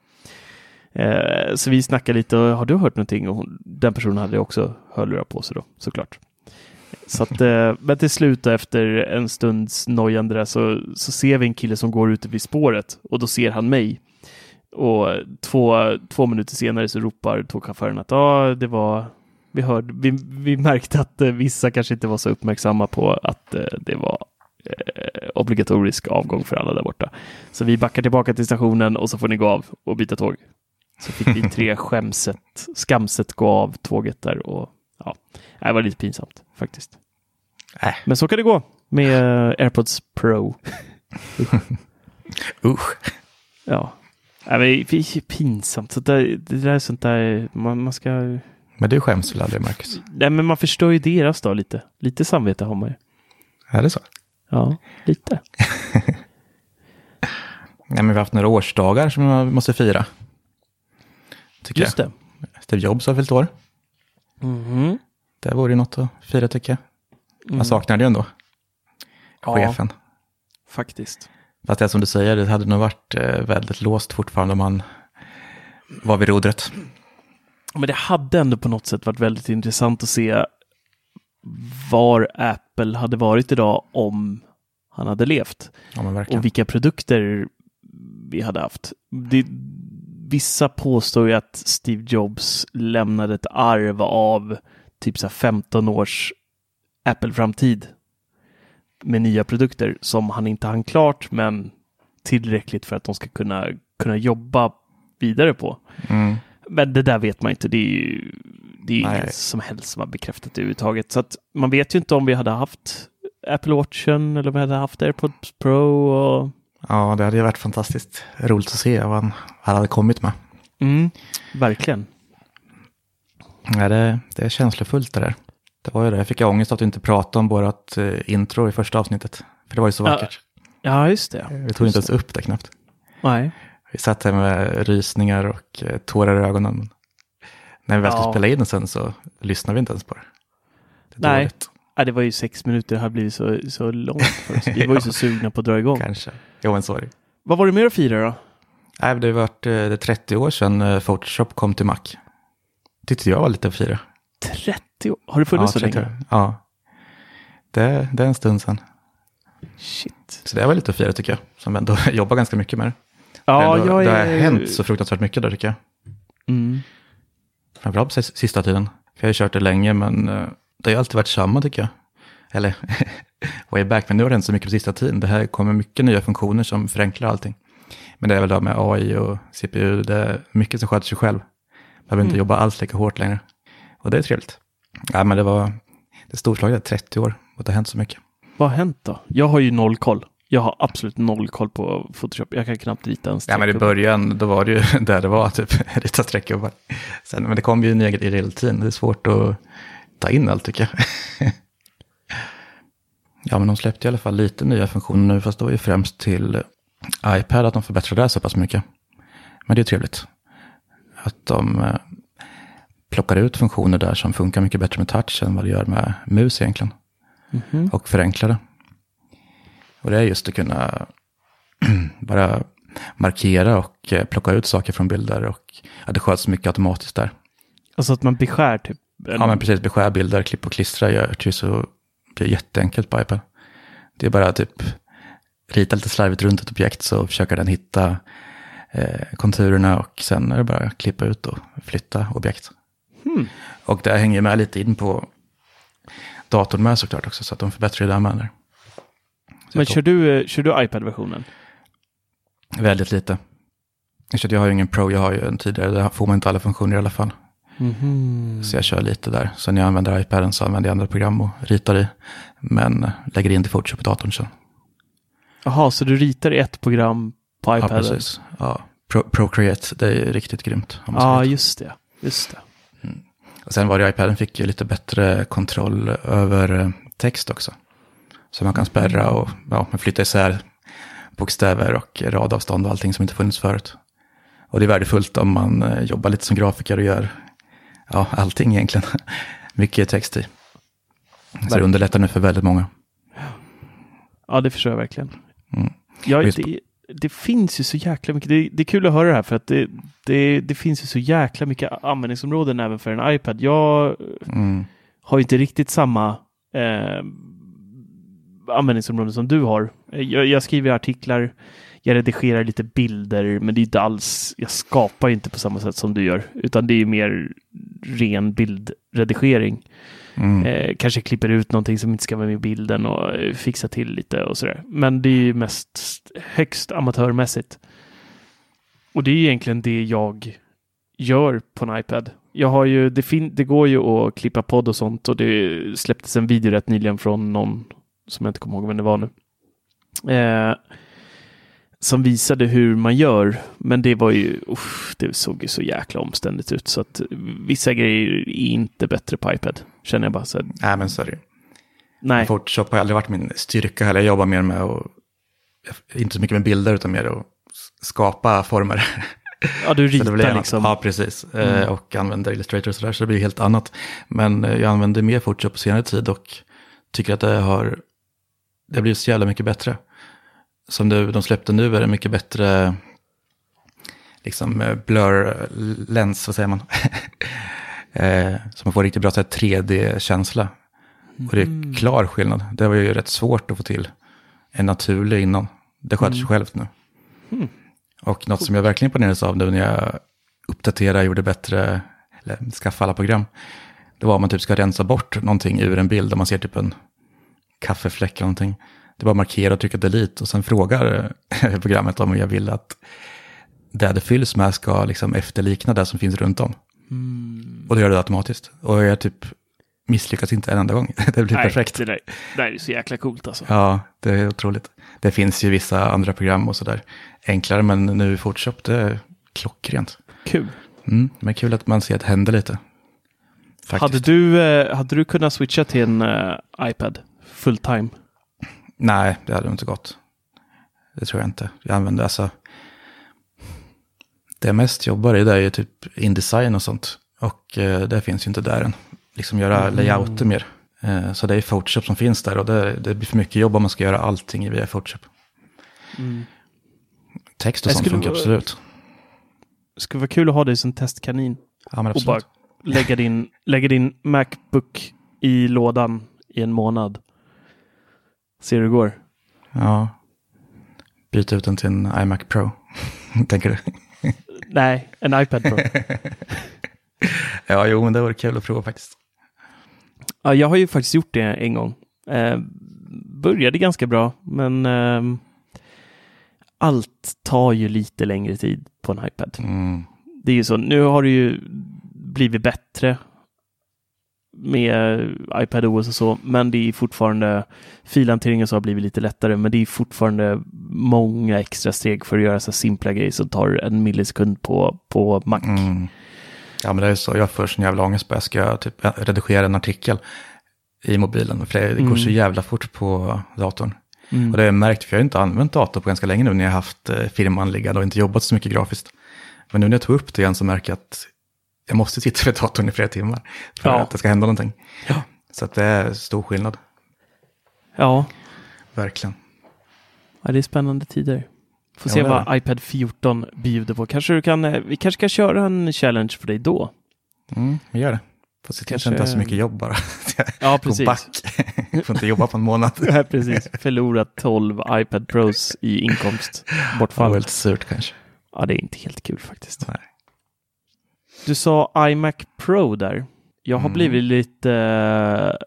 Eh, så vi snackar lite och har du hört någonting? Och hon, den personen hade också hörlurar på sig då, såklart. Så att, eh, men till slut efter en stunds nojande där så, så ser vi en kille som går ute vid spåret och då ser han mig. Och två, två minuter senare så ropar tågchauffören att ah, det var vi, hörde, vi, vi märkte att eh, vissa kanske inte var så uppmärksamma på att eh, det var eh, obligatorisk avgång för alla där borta. Så vi backar tillbaka till stationen och så får ni gå av och byta tåg. Så fick vi tre skämset, skamset gå av tåget där och ja, det var lite pinsamt faktiskt. Äh. Men så kan det gå med AirPods Pro. Usch. Ja, Nej, men det är pinsamt. Så där, det där är sånt där man, man ska... Men du skäms väl aldrig, Marcus? Nej, men man förstör ju deras dag lite. Lite samvete har man ju. Är det så? Ja, lite. Nej, men vi har haft några årsdagar som man måste fira. Tycker Just jag. det. Steve Jobs har fyllt år. Mhm. Det vore ju något att fira tycker jag. Man Mm. saknar det ju ändå. Ja. Chefen. Faktiskt. Fast det är som du säger, det hade nog varit eh, väldigt låst fortfarande om man var vid rodret. Men det hade ändå på något sätt varit väldigt intressant att se var Apple hade varit idag om han hade levt. Ja. Och vilka produkter vi hade haft. Det, vissa påstår ju att Steve Jobs lämnade ett arv av typ så här 15 års Apple-framtid med nya produkter som han inte hann klart, men tillräckligt för att de ska kunna, kunna jobba vidare på. Mm. Men det där vet man inte. Det är ju det är ingen som helst som har bekräftat det överhuvudtaget. Så att man vet ju inte om vi hade haft Apple Watchen eller om vi hade haft AirPods Pro. Och... Ja, det hade ju varit fantastiskt roligt att se vad han, hade kommit med. Mm, verkligen. Ja, det, det är känslofullt det där. Det var ju det, jag fick ångest att du inte pratade om vårt eh, intro i första avsnittet. För det var ju så Ja, vackert. Ja, just det. Vi tog inte ens upp det knappt. Nej. Vi satt här med rysningar och eh, tårar i ögonen. När vi väl skulle Ja. spela in sen så lyssnade vi inte ens på det. det är Nej. dåligt. Ja, det var ju sex minuter. Det hade blivit så, så långt för oss. Vi var ju så sugna på att dra igång. Kanske. Jo, men så är det. Vad var det mer att fira då? Nej, det har varit eh, det är 30 år sedan eh, Photoshop kom till Mac. Tyckte jag var lite att fira. 30 år? Har det funnits så 30 länge? år. Ja. Det, det är en stund sedan. Shit. Så det var lite att fira tycker jag. Som ändå jobbar ganska mycket med det. Ja, det, ändå, jag det har är... hänt så fruktansvärt mycket där tycker jag. Mm. Framförallt sista tiden. För jag har kört det länge men eh, det har ju alltid varit samma tycker jag. Eller way back, men nu har det hänt så mycket på sista tiden. Det här kommer mycket nya funktioner som förenklar allting. Men det är väl då med AI och CPU, det är mycket som sköter sig själv. Man behöver inte jobba alls lika hårt längre. Och det är trevligt. Ja, men det var det storslaget, 30 år, och det har hänt så mycket. Vad har hänt då? Jag har ju noll koll. Jag har absolut noll koll på Photoshop. Jag kan knappt rita en Ja, men i början, då var det ju där det var, typ rita streckgubbar. Sen, men det kom ju nya i realtid, det är svårt att ta in allt tycker jag. ja, men de släppte i alla fall lite nya funktioner nu, fast det var ju främst till iPad att de förbättrade det så pass mycket. Men det är trevligt. Att de eh, plockar ut funktioner där som funkar mycket bättre med touch än vad det gör med mus egentligen. Och förenklar det. Och det är just att kunna bara markera och eh, plocka ut saker från bilder. Och ja, det sköts mycket automatiskt där. Alltså att man beskär typ. Ja, men precis. Beskär bilder, klipp och klistra gör det så är jätteenkelt på iPad. Det är bara typ rita lite slarvigt runt ett objekt så försöker den hitta eh, konturerna och sen är det bara att klippa ut och flytta objekt. Och det hänger med lite in på datorn med såklart också så att de förbättrar det. Så Men kör du, eh, kör du iPad-versionen? Väldigt lite. Jag har ju ingen Pro, jag har ju en tidigare, där får man inte alla funktioner i alla fall. Så jag kör lite där. Så när jag använder iPaden så använder jag andra program och ritar i. Men lägger in det i Photoshop i datorn sen. Jaha, så du ritar i ett program på Ja, iPaden? precis. Ja, Pro, Procreate, det är riktigt grymt. Ja, veta. just det. Just det. Och sen var det iPaden fick ju lite bättre kontroll över eh, text också. Så man kan spärra och ja, man flyttar isär bokstäver och radavstånd och allting som inte funnits förut. Och det är värdefullt om man eh, jobbar lite som grafiker och gör ja, allting egentligen. Mycket text i. Så det underlättar nu för väldigt många. Ja, det förstår jag verkligen. Mm. Ja, det, det finns ju så jäkla mycket. Det, det är kul att höra det här för att det, det, det finns ju så jäkla mycket användningsområden även för en iPad. Jag Mm. har inte riktigt samma eh, användningsområden som du har. Jag, jag skriver artiklar, jag redigerar lite bilder, men det är inte alls, jag skapar ju inte på samma sätt som du gör, utan det är ju mer ren bildredigering. Mm. Eh, kanske klipper ut någonting som inte ska vara med i bilden och eh, fixar till lite och sådär. Men det är ju mest högst amatörmässigt. Och det är egentligen det jag gör på en iPad. Jag har ju, det, fin- det går ju att klippa podd och sånt och det släpptes en video rätt nyligen från någon som jag inte kommer ihåg vem det var nu. Eh, som visade hur man gör, men det var ju, uff, det såg ju så jäkla omständigt ut så att vissa grejer är inte bättre på iPad, känner jag bara. Så, här, Nej, men så är det nej, Photoshop har aldrig varit min styrka heller. Jag jobbar mer med att, inte så mycket med bilder utan mer att skapa former. ja, du ritar liksom. Ja, precis. Eh, Och använder Illustrator och sådär, så det blir helt annat. Men eh, jag använder mer Photoshop på senare tid och tycker att det har, det har blivit så jävla mycket bättre. Som du, de släppte nu är det mycket bättre, liksom eh, blur lens, vad säger man? eh, så man får riktigt bra så här 3D-känsla. Och det är klar skillnad. Det var ju rätt svårt att få till en naturlig innan. Det sköter sig självt nu. Och något som jag verkligen imponerades av nu när jag uppdaterade, gjorde bättre, eller skaffade alla program. Det var om man typ ska rensa bort någonting ur en bild, om man ser typ en kaffefläck eller någonting. Det är bara att markera och trycka delete och sen frågar eh, programmet om jag vill att det det fylls med ska liksom efterlikna det som finns runt om. Och det gör det automatiskt. Och jag typ misslyckas inte en enda gång. Det blir nej, perfekt. Det där, det där är så jäkla coolt alltså. Ja, det är otroligt. Det finns ju vissa andra program och sådär enklare, men nu i Photoshop det är klockrent. Kul. Mm, men kul att man ser att det händer lite. Faktiskt. Hade du, eh, hade du kunnat switcha till en eh, iPad full time? Nej, det hade inte gått. Det tror jag inte. Jag använder alltså... Det jag mest jobbar i det är ju typ Indesign och sånt. Och eh, det finns ju inte där än. Liksom göra layouter mer. Eh, så det är Photoshop som finns där och det, det blir för mycket jobb om man ska göra allting via Photoshop. Text och Jag sånt funkar absolut. Det skulle vara kul att ha dig som testkanin Ja, och bara lägga din, lägga din Macbook i lådan i en månad. Se hur det går. Ja. Byta ut den till en iMac Pro. Tänker du? Nej, en iPad Pro. Ja, jo, men det vore kul att prova faktiskt. ja, jag har ju faktiskt gjort det en gång. Eh, började ganska bra, men eh, allt tar ju lite längre tid på en iPad. Mm. Det är ju så, nu har det ju blivit bättre med iPad OS och så, men det är fortfarande filhanteringen så har blivit lite lättare, men det är fortfarande många extra steg för att göra så simpla grejer som tar en millisekund på, på Mac. Mm. Ja, men det är så. Jag får sån jävla ångest på jag ska typ redigera en artikel i mobilen. För det, går så Mm. jävla fort på datorn. Mm. Och det har jag märkt, för jag har inte använt dator på ganska länge nu när jag har haft eh, firman liggande och inte jobbat så mycket grafiskt. Men nu när jag tog upp det igen så märker jag att jag måste sitta vid datorn i flera timmar för Ja. att det ska hända någonting. Ja. Så att det är stor skillnad, Ja, verkligen. ja, det är spännande tider. Får Ja, se är vad iPad 14 bjuder på. Kanske du kan, eh, vi kanske kan köra en challenge för dig då. Mm, vi gör det. Fast det kanske inte har så mycket jobb bara. Ja, precis. back. får inte jobba på en månad. Ja, precis. Förlorat 12 iPad Pros i Det inkomstbortfall. var lite surt kanske. Ja, det är inte helt kul faktiskt. Nej. Du sa iMac Pro där. Jag har Mm. blivit lite,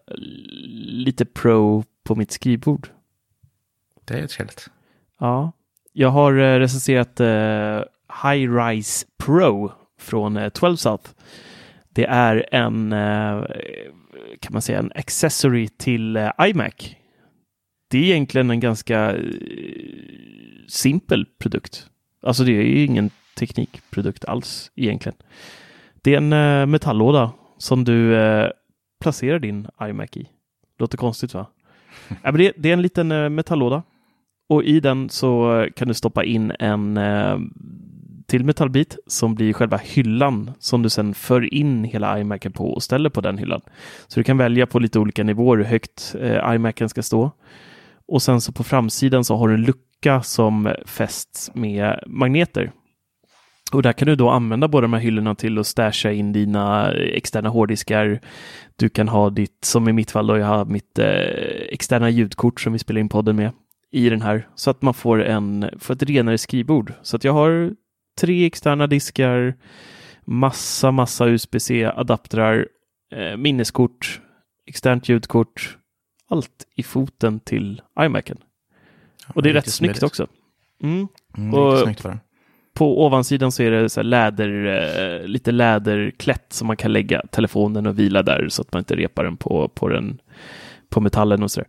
lite pro på mitt skrivbord. Det är trevligt. Ja, jag har eh, recenserat eh, High Rise Pro från eh, 12 South. Det är en, eh, kan man säga, en accessory till eh, iMac. Det är egentligen en ganska eh, simpel produkt. Alltså det är ju ingen teknikprodukt alls egentligen. Det är en eh, metalllåda som du eh, placerar din iMac i. Låter konstigt va? ja, men det, det är en liten eh, metalllåda och i den så kan du stoppa in en eh, till metallbit som blir själva hyllan som du sen för in hela iMacen på och ställer på den hyllan. Så du kan välja på lite olika nivåer hur högt eh, iMacen ska stå. Och sen så på framsidan så har du en lucka som fästs med magneter. Och där kan du då använda båda de här hyllorna till att stasha in dina externa hårddiskar. Du kan ha ditt, som i mitt fall då, jag har mitt eh, externa ljudkort som vi spelar in podden med i den här så att man får, en, får ett renare skrivbord. Så att jag har tre externa diskar, massa, massa USB-C-adaptrar, eh, minneskort, externt ljudkort, allt i foten till iMacen. Och det är rätt snyggt också. Mm. Mm, Och- På ovansidan så är det så läder, eh, lite läderklätt som man kan lägga telefonen och vila där så att man inte repar den på, på, den, på metallen och sådär.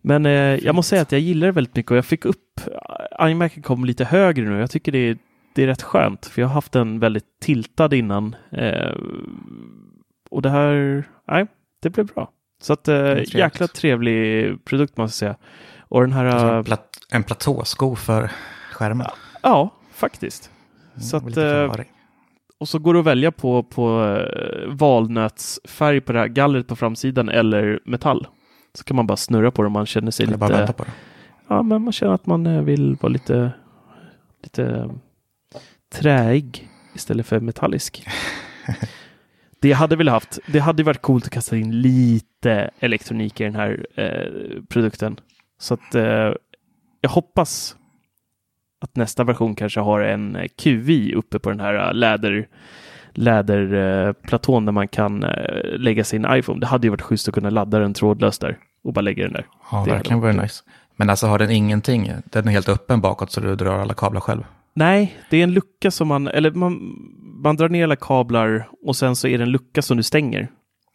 Men eh, jag måste säga att jag gillar det väldigt mycket och jag fick upp, iMacen kom lite högre nu. Jag tycker det är, det är rätt skönt för jag har haft den väldigt tiltad innan. Eh, och det här, nej, det blev bra. Så att eh, jäkla trevlig produkt måste jag säga. Och den här, Alltså eh, en, plat- en platåsko för skärmen. ja, faktiskt. Så Mm, att, lite eh. Och så går det att välja på, på eh, valnötsfärg på det här gallret på framsidan eller metall. Så kan man bara snurra på det om man känner sig Eller bara lite... vänta på det. Ja, men man känner att man eh, vill vara lite, lite träig istället för metallisk. Det hade väl haft, det hade varit coolt att kasta in lite elektronik i den här eh, produkten. Så att eh, jag hoppas att nästa version kanske har en eh, QI uppe på den här eh, läder läderplatån där man kan eh, lägga sin iPhone. Det hade ju varit schysst att kunna ladda den trådlöst där och bara lägga den där. Ja, Det verkligen varit nice. Men alltså har den ingenting? Den är helt öppen bakåt så du drar alla kablar själv? Nej, det är en lucka som man, eller man, man drar ner alla kablar och sen så är det en lucka som du stänger.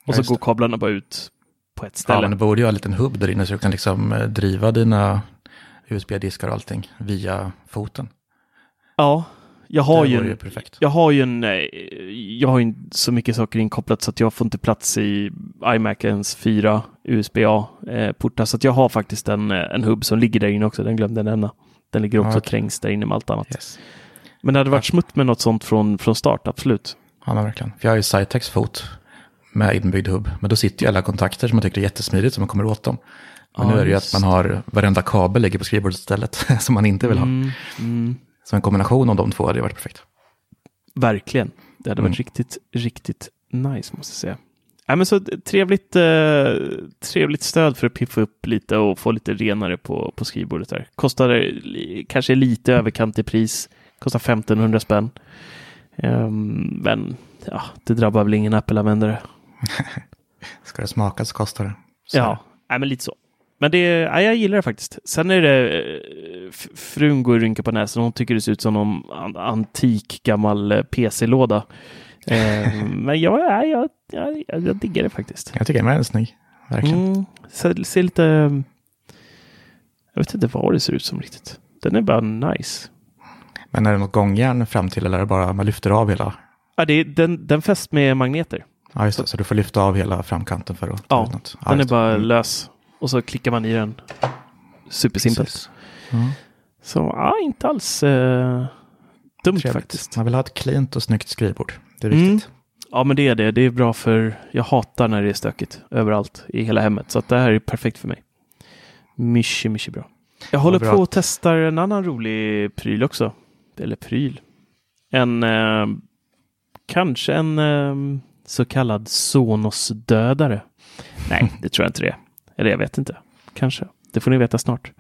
Och Ja, så går kablarna bara ut på ett Ja, ställe. men det borde ju ha en liten hubb där inne så du kan liksom driva dina USB-diskar och allting via foten. Ja, jag har ju en, jag har ju en, eh, jag har ju så mycket saker inkopplat så att jag får inte plats i iMacens fyra USB-A-portar. Så att jag har faktiskt en, eh, en hubb som ligger där inne också. Den glömde jag nämna. Den ligger också Ja, okej. trängs där inne med allt annat. Yes. Men det hade varit smutt med något sånt från, från start, absolut. Ja, men verkligen. För jag har ju Cytex fot med inbyggd hubb. Men då sitter ju alla kontakter som man tycker är jättesmidigt så man kommer åt dem. Men Ja, nu är det ju att man har varenda kabel ligger på skrivbordet istället som man inte vill ha. Mm, mm. Så en kombination av de två hade ju varit perfekt. Verkligen. Det hade varit Mm. riktigt, riktigt nice måste jag säga. Ja, men så trevligt, eh, trevligt stöd för att piffa upp lite och få lite renare på, på skrivbordet där. Kostar li- kanske lite överkant i pris. Kostar 1500 spänn. Ehm, men ja, det drabbar väl ingen Apple-användare. Ska det smaka så kostar det. Så Ja, Nej, men lite så. Men det, ja, jag gillar det faktiskt. Sen är det, eh, frun går och rynkar på näsan. Hon tycker det ser ut som någon an- antik gammal eh, PC-låda. Eh, men jag, ja, jag, jag, jag, diggar det faktiskt. Jag tycker den är snygg. Verkligen. Mm, ser, ser lite... Jag vet inte vad det ser ut som riktigt. Den är bara nice. Men är det något gångjärn fram till eller är det bara man lyfter av hela? Ja, det är, den, den fäst med magneter. Ja, just det. Så du får lyfta av hela framkanten för att ta Ja, ut något. Den är bara Mm. lös. Och så klickar man i den. Supersimpelt. Ja, Så ja, inte alls eh, dumt trevligt. faktiskt. Man vill ha ett cleant och snyggt skrivbord. Det är Mm. viktigt. Ja, men det är det. Det är bra för jag hatar när det är stökigt överallt i hela hemmet. Så att det här är perfekt för mig. Mycket, mycket bra. Jag håller bra på att- och testar en annan rolig pryl också. Eller pryl. En, eh, kanske en eh, så kallad Sonos-dödare. Nej, det tror jag inte det är. Eller jag vet inte. Kanske. Det får ni veta snart.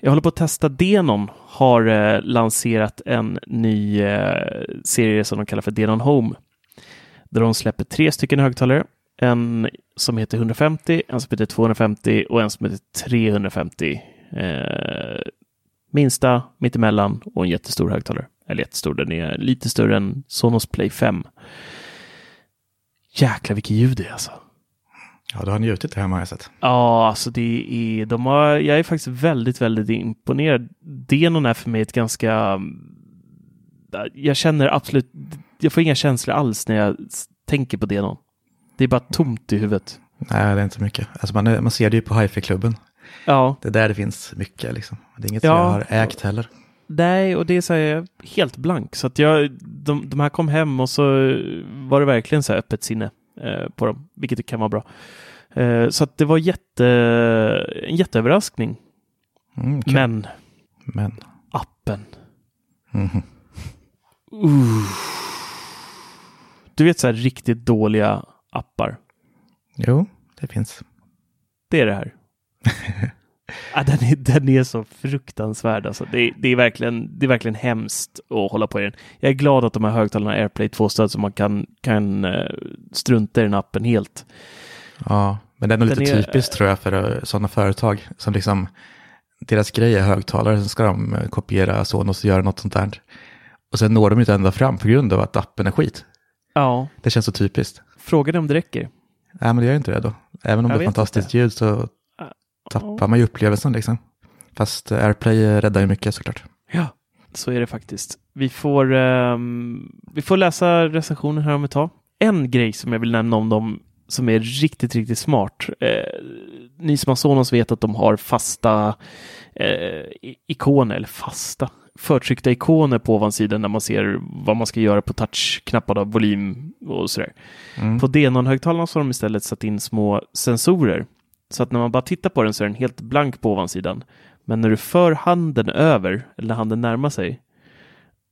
Jag håller på att testa Denon. Har eh, lanserat en ny eh, serie som de kallar för Denon Home. Där de släpper tre stycken högtalare. En som heter 150, en som heter 250 och en som heter 350. Eh, minsta, mittemellan och en jättestor högtalare. Eller jättestor, den är lite större än Sonos Play 5. Jäklar vilket ljud det är alltså. Ja, du har njutit det här har jag sett. Ja, alltså det är, de har, jag är faktiskt väldigt, väldigt imponerad. Denon är för mig ett ganska, jag känner absolut, jag får inga känslor alls när jag tänker på Denon. Det är bara tomt i huvudet. Nej, det är inte mycket. Alltså man, man ser det ju på hifi-klubben. Ja, Det är där det finns mycket liksom. Det är inget Ja. jag har ägt heller. nej, och det är så här, helt blank. Så att jag, de, de här kom hem och så var det verkligen så här öppet sinne eh, på dem, vilket kan vara bra. Eh, så att det var jätte, en jätteöverraskning. Mm, kul. Men Men. appen. Mhm. Uh. Du vet så här riktigt dåliga appar. Jo, det finns. Det är det här. ja, den, är, den är så fruktansvärd. Alltså. Det, det, är verkligen, det är verkligen hemskt att hålla på i den. Jag är glad att de här högtalarna AirPlay 2-stöd så man kan, kan eh, strunta i den appen helt. Ja, men det är nog lite är- typiskt tror jag för sådana företag som liksom deras grej är högtalare, sen ska de eh, kopiera Sonos och göra något sånt där. Och sen når de inte ända fram på grund av att appen är skit. Ja, Det känns så typiskt. frågan är om det räcker. Nej, men det gör inte det då. Även om Jag det är fantastiskt inte. ljud så tappar man ju upplevelsen liksom. Fast eh, AirPlay eh, räddar ju mycket såklart. Ja, så är det faktiskt. Vi får, ehm, vi får läsa recensionen här om ett tag. En grej som jag vill nämna om dem som är riktigt, riktigt smart. Eh, ni som har Sonos vet att de har fasta eh, ikoner, eller fasta, förtryckta ikoner på ovansidan när man ser vad man ska göra på touchknappar, volym och sådär. Mm. På Denon-högtalarna så har de istället satt in små sensorer. Så att när man bara tittar på den så är den helt blank på ovansidan. Men när du för handen över, eller handen närmar sig,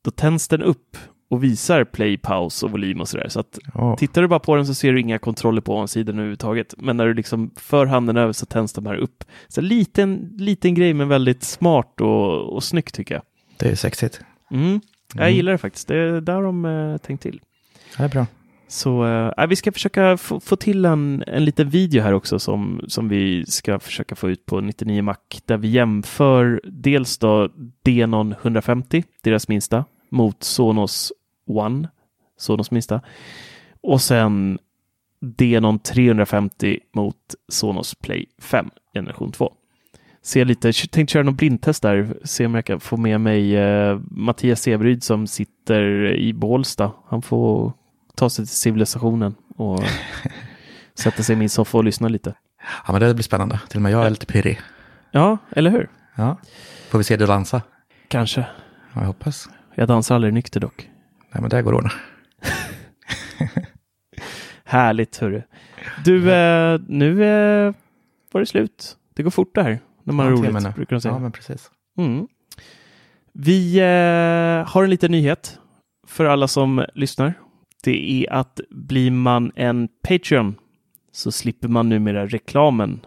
då tänds den upp och visar play, paus och volym och sådär. Så att Åh, tittar du bara på den så ser du inga kontroller på ovansidan överhuvudtaget. Men när du liksom för handen över så tänds de här upp. Så liten, liten grej men väldigt smart och, och snyggt tycker jag. det är sexigt. Mm. Jag Mm. gillar det faktiskt. Det, där har de eh, tänkt till. Det är bra. Så äh, vi ska försöka få, få till en, en liten video här också som, som vi ska försöka få ut på 99 Mac där vi jämför dels då Denon 150, deras minsta, mot Sonos One, Sonos minsta, och sen Denon 350 mot Sonos Play 5 generation 2. Se lite, tänkte köra någon blindtest där, se om jag kan få med mig eh, Mattias Severyd som sitter i Bålsta. Han får ta sig till civilisationen och sätta sig i min soffa och lyssna lite. Ja, men det blir spännande. Till och med jag är lite pirrig. Ja, eller hur? Ja. Får vi se dig dansa? Kanske. Ja, jag hoppas. Jag dansar aldrig nykter dock. Nej, men det går att ordna. Härligt, hörru. Du, eh, nu eh, var det slut. Det går fort det här när man Ja, har roligt, nu. brukar de säga. Ja, men precis. Mm. Vi eh, har en liten nyhet för alla som lyssnar. Det är att blir man en Patreon så slipper man numera reklamen.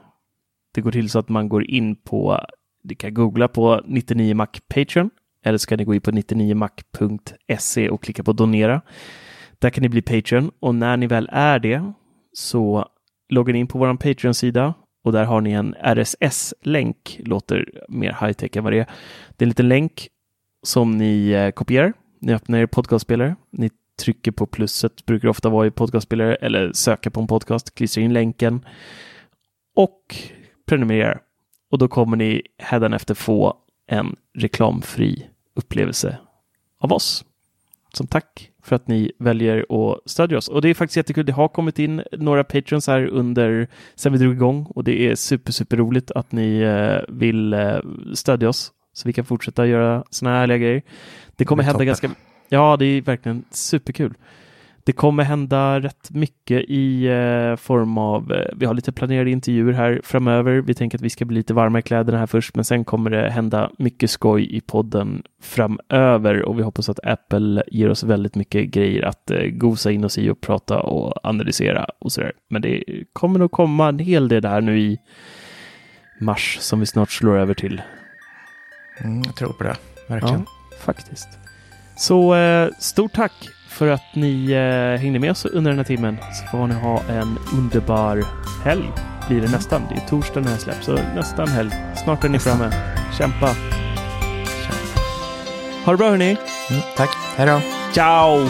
Det går till så att man går in på, du kan googla på 99mac Patreon eller så kan ni gå in på 99mac.se och klicka på donera. Där kan ni bli Patreon och när ni väl är det så loggar ni in på vår Patreon-sida och där har ni en RSS-länk. Låter mer high-tech än vad det är. Det är en liten länk som ni eh, kopierar. Ni öppnar er podcastspelare. Ni trycker på plusset, brukar ofta vara i podcastspelare, eller söka på en podcast, klistrar in länken och prenumererar. Och då kommer ni hädanefter få en reklamfri upplevelse av oss. Som tack för att ni väljer att stödja oss. Och det är faktiskt jättekul. Det har kommit in några patrons här under sen vi drog igång och det är super, super roligt att ni eh, vill eh, stödja oss så vi kan fortsätta göra såna här härliga grejer. Det kommer Det hända ganska Ja, det är verkligen superkul. Det kommer hända rätt mycket i eh, form av, eh, vi har lite planerade intervjuer här framöver. Vi tänker att vi ska bli lite varma i kläderna här först, men sen kommer det hända mycket skoj i podden framöver och vi hoppas att Apple ger oss väldigt mycket grejer att eh, gosa in oss i och prata och analysera och sådär. Men det kommer nog komma en hel del där nu i mars som vi snart slår över till. Mm, jag tror på det, verkligen. Ja, faktiskt. Så stort tack för att ni eh, hängde med oss under den här timmen. Så får ni ha en underbar helg. Blir det nästan. Det är torsdag när jag släpps, så nästan helg. Snart är ni framme. Kämpa! Ha det bra hörni! Mm, tack, hej då! Ciao!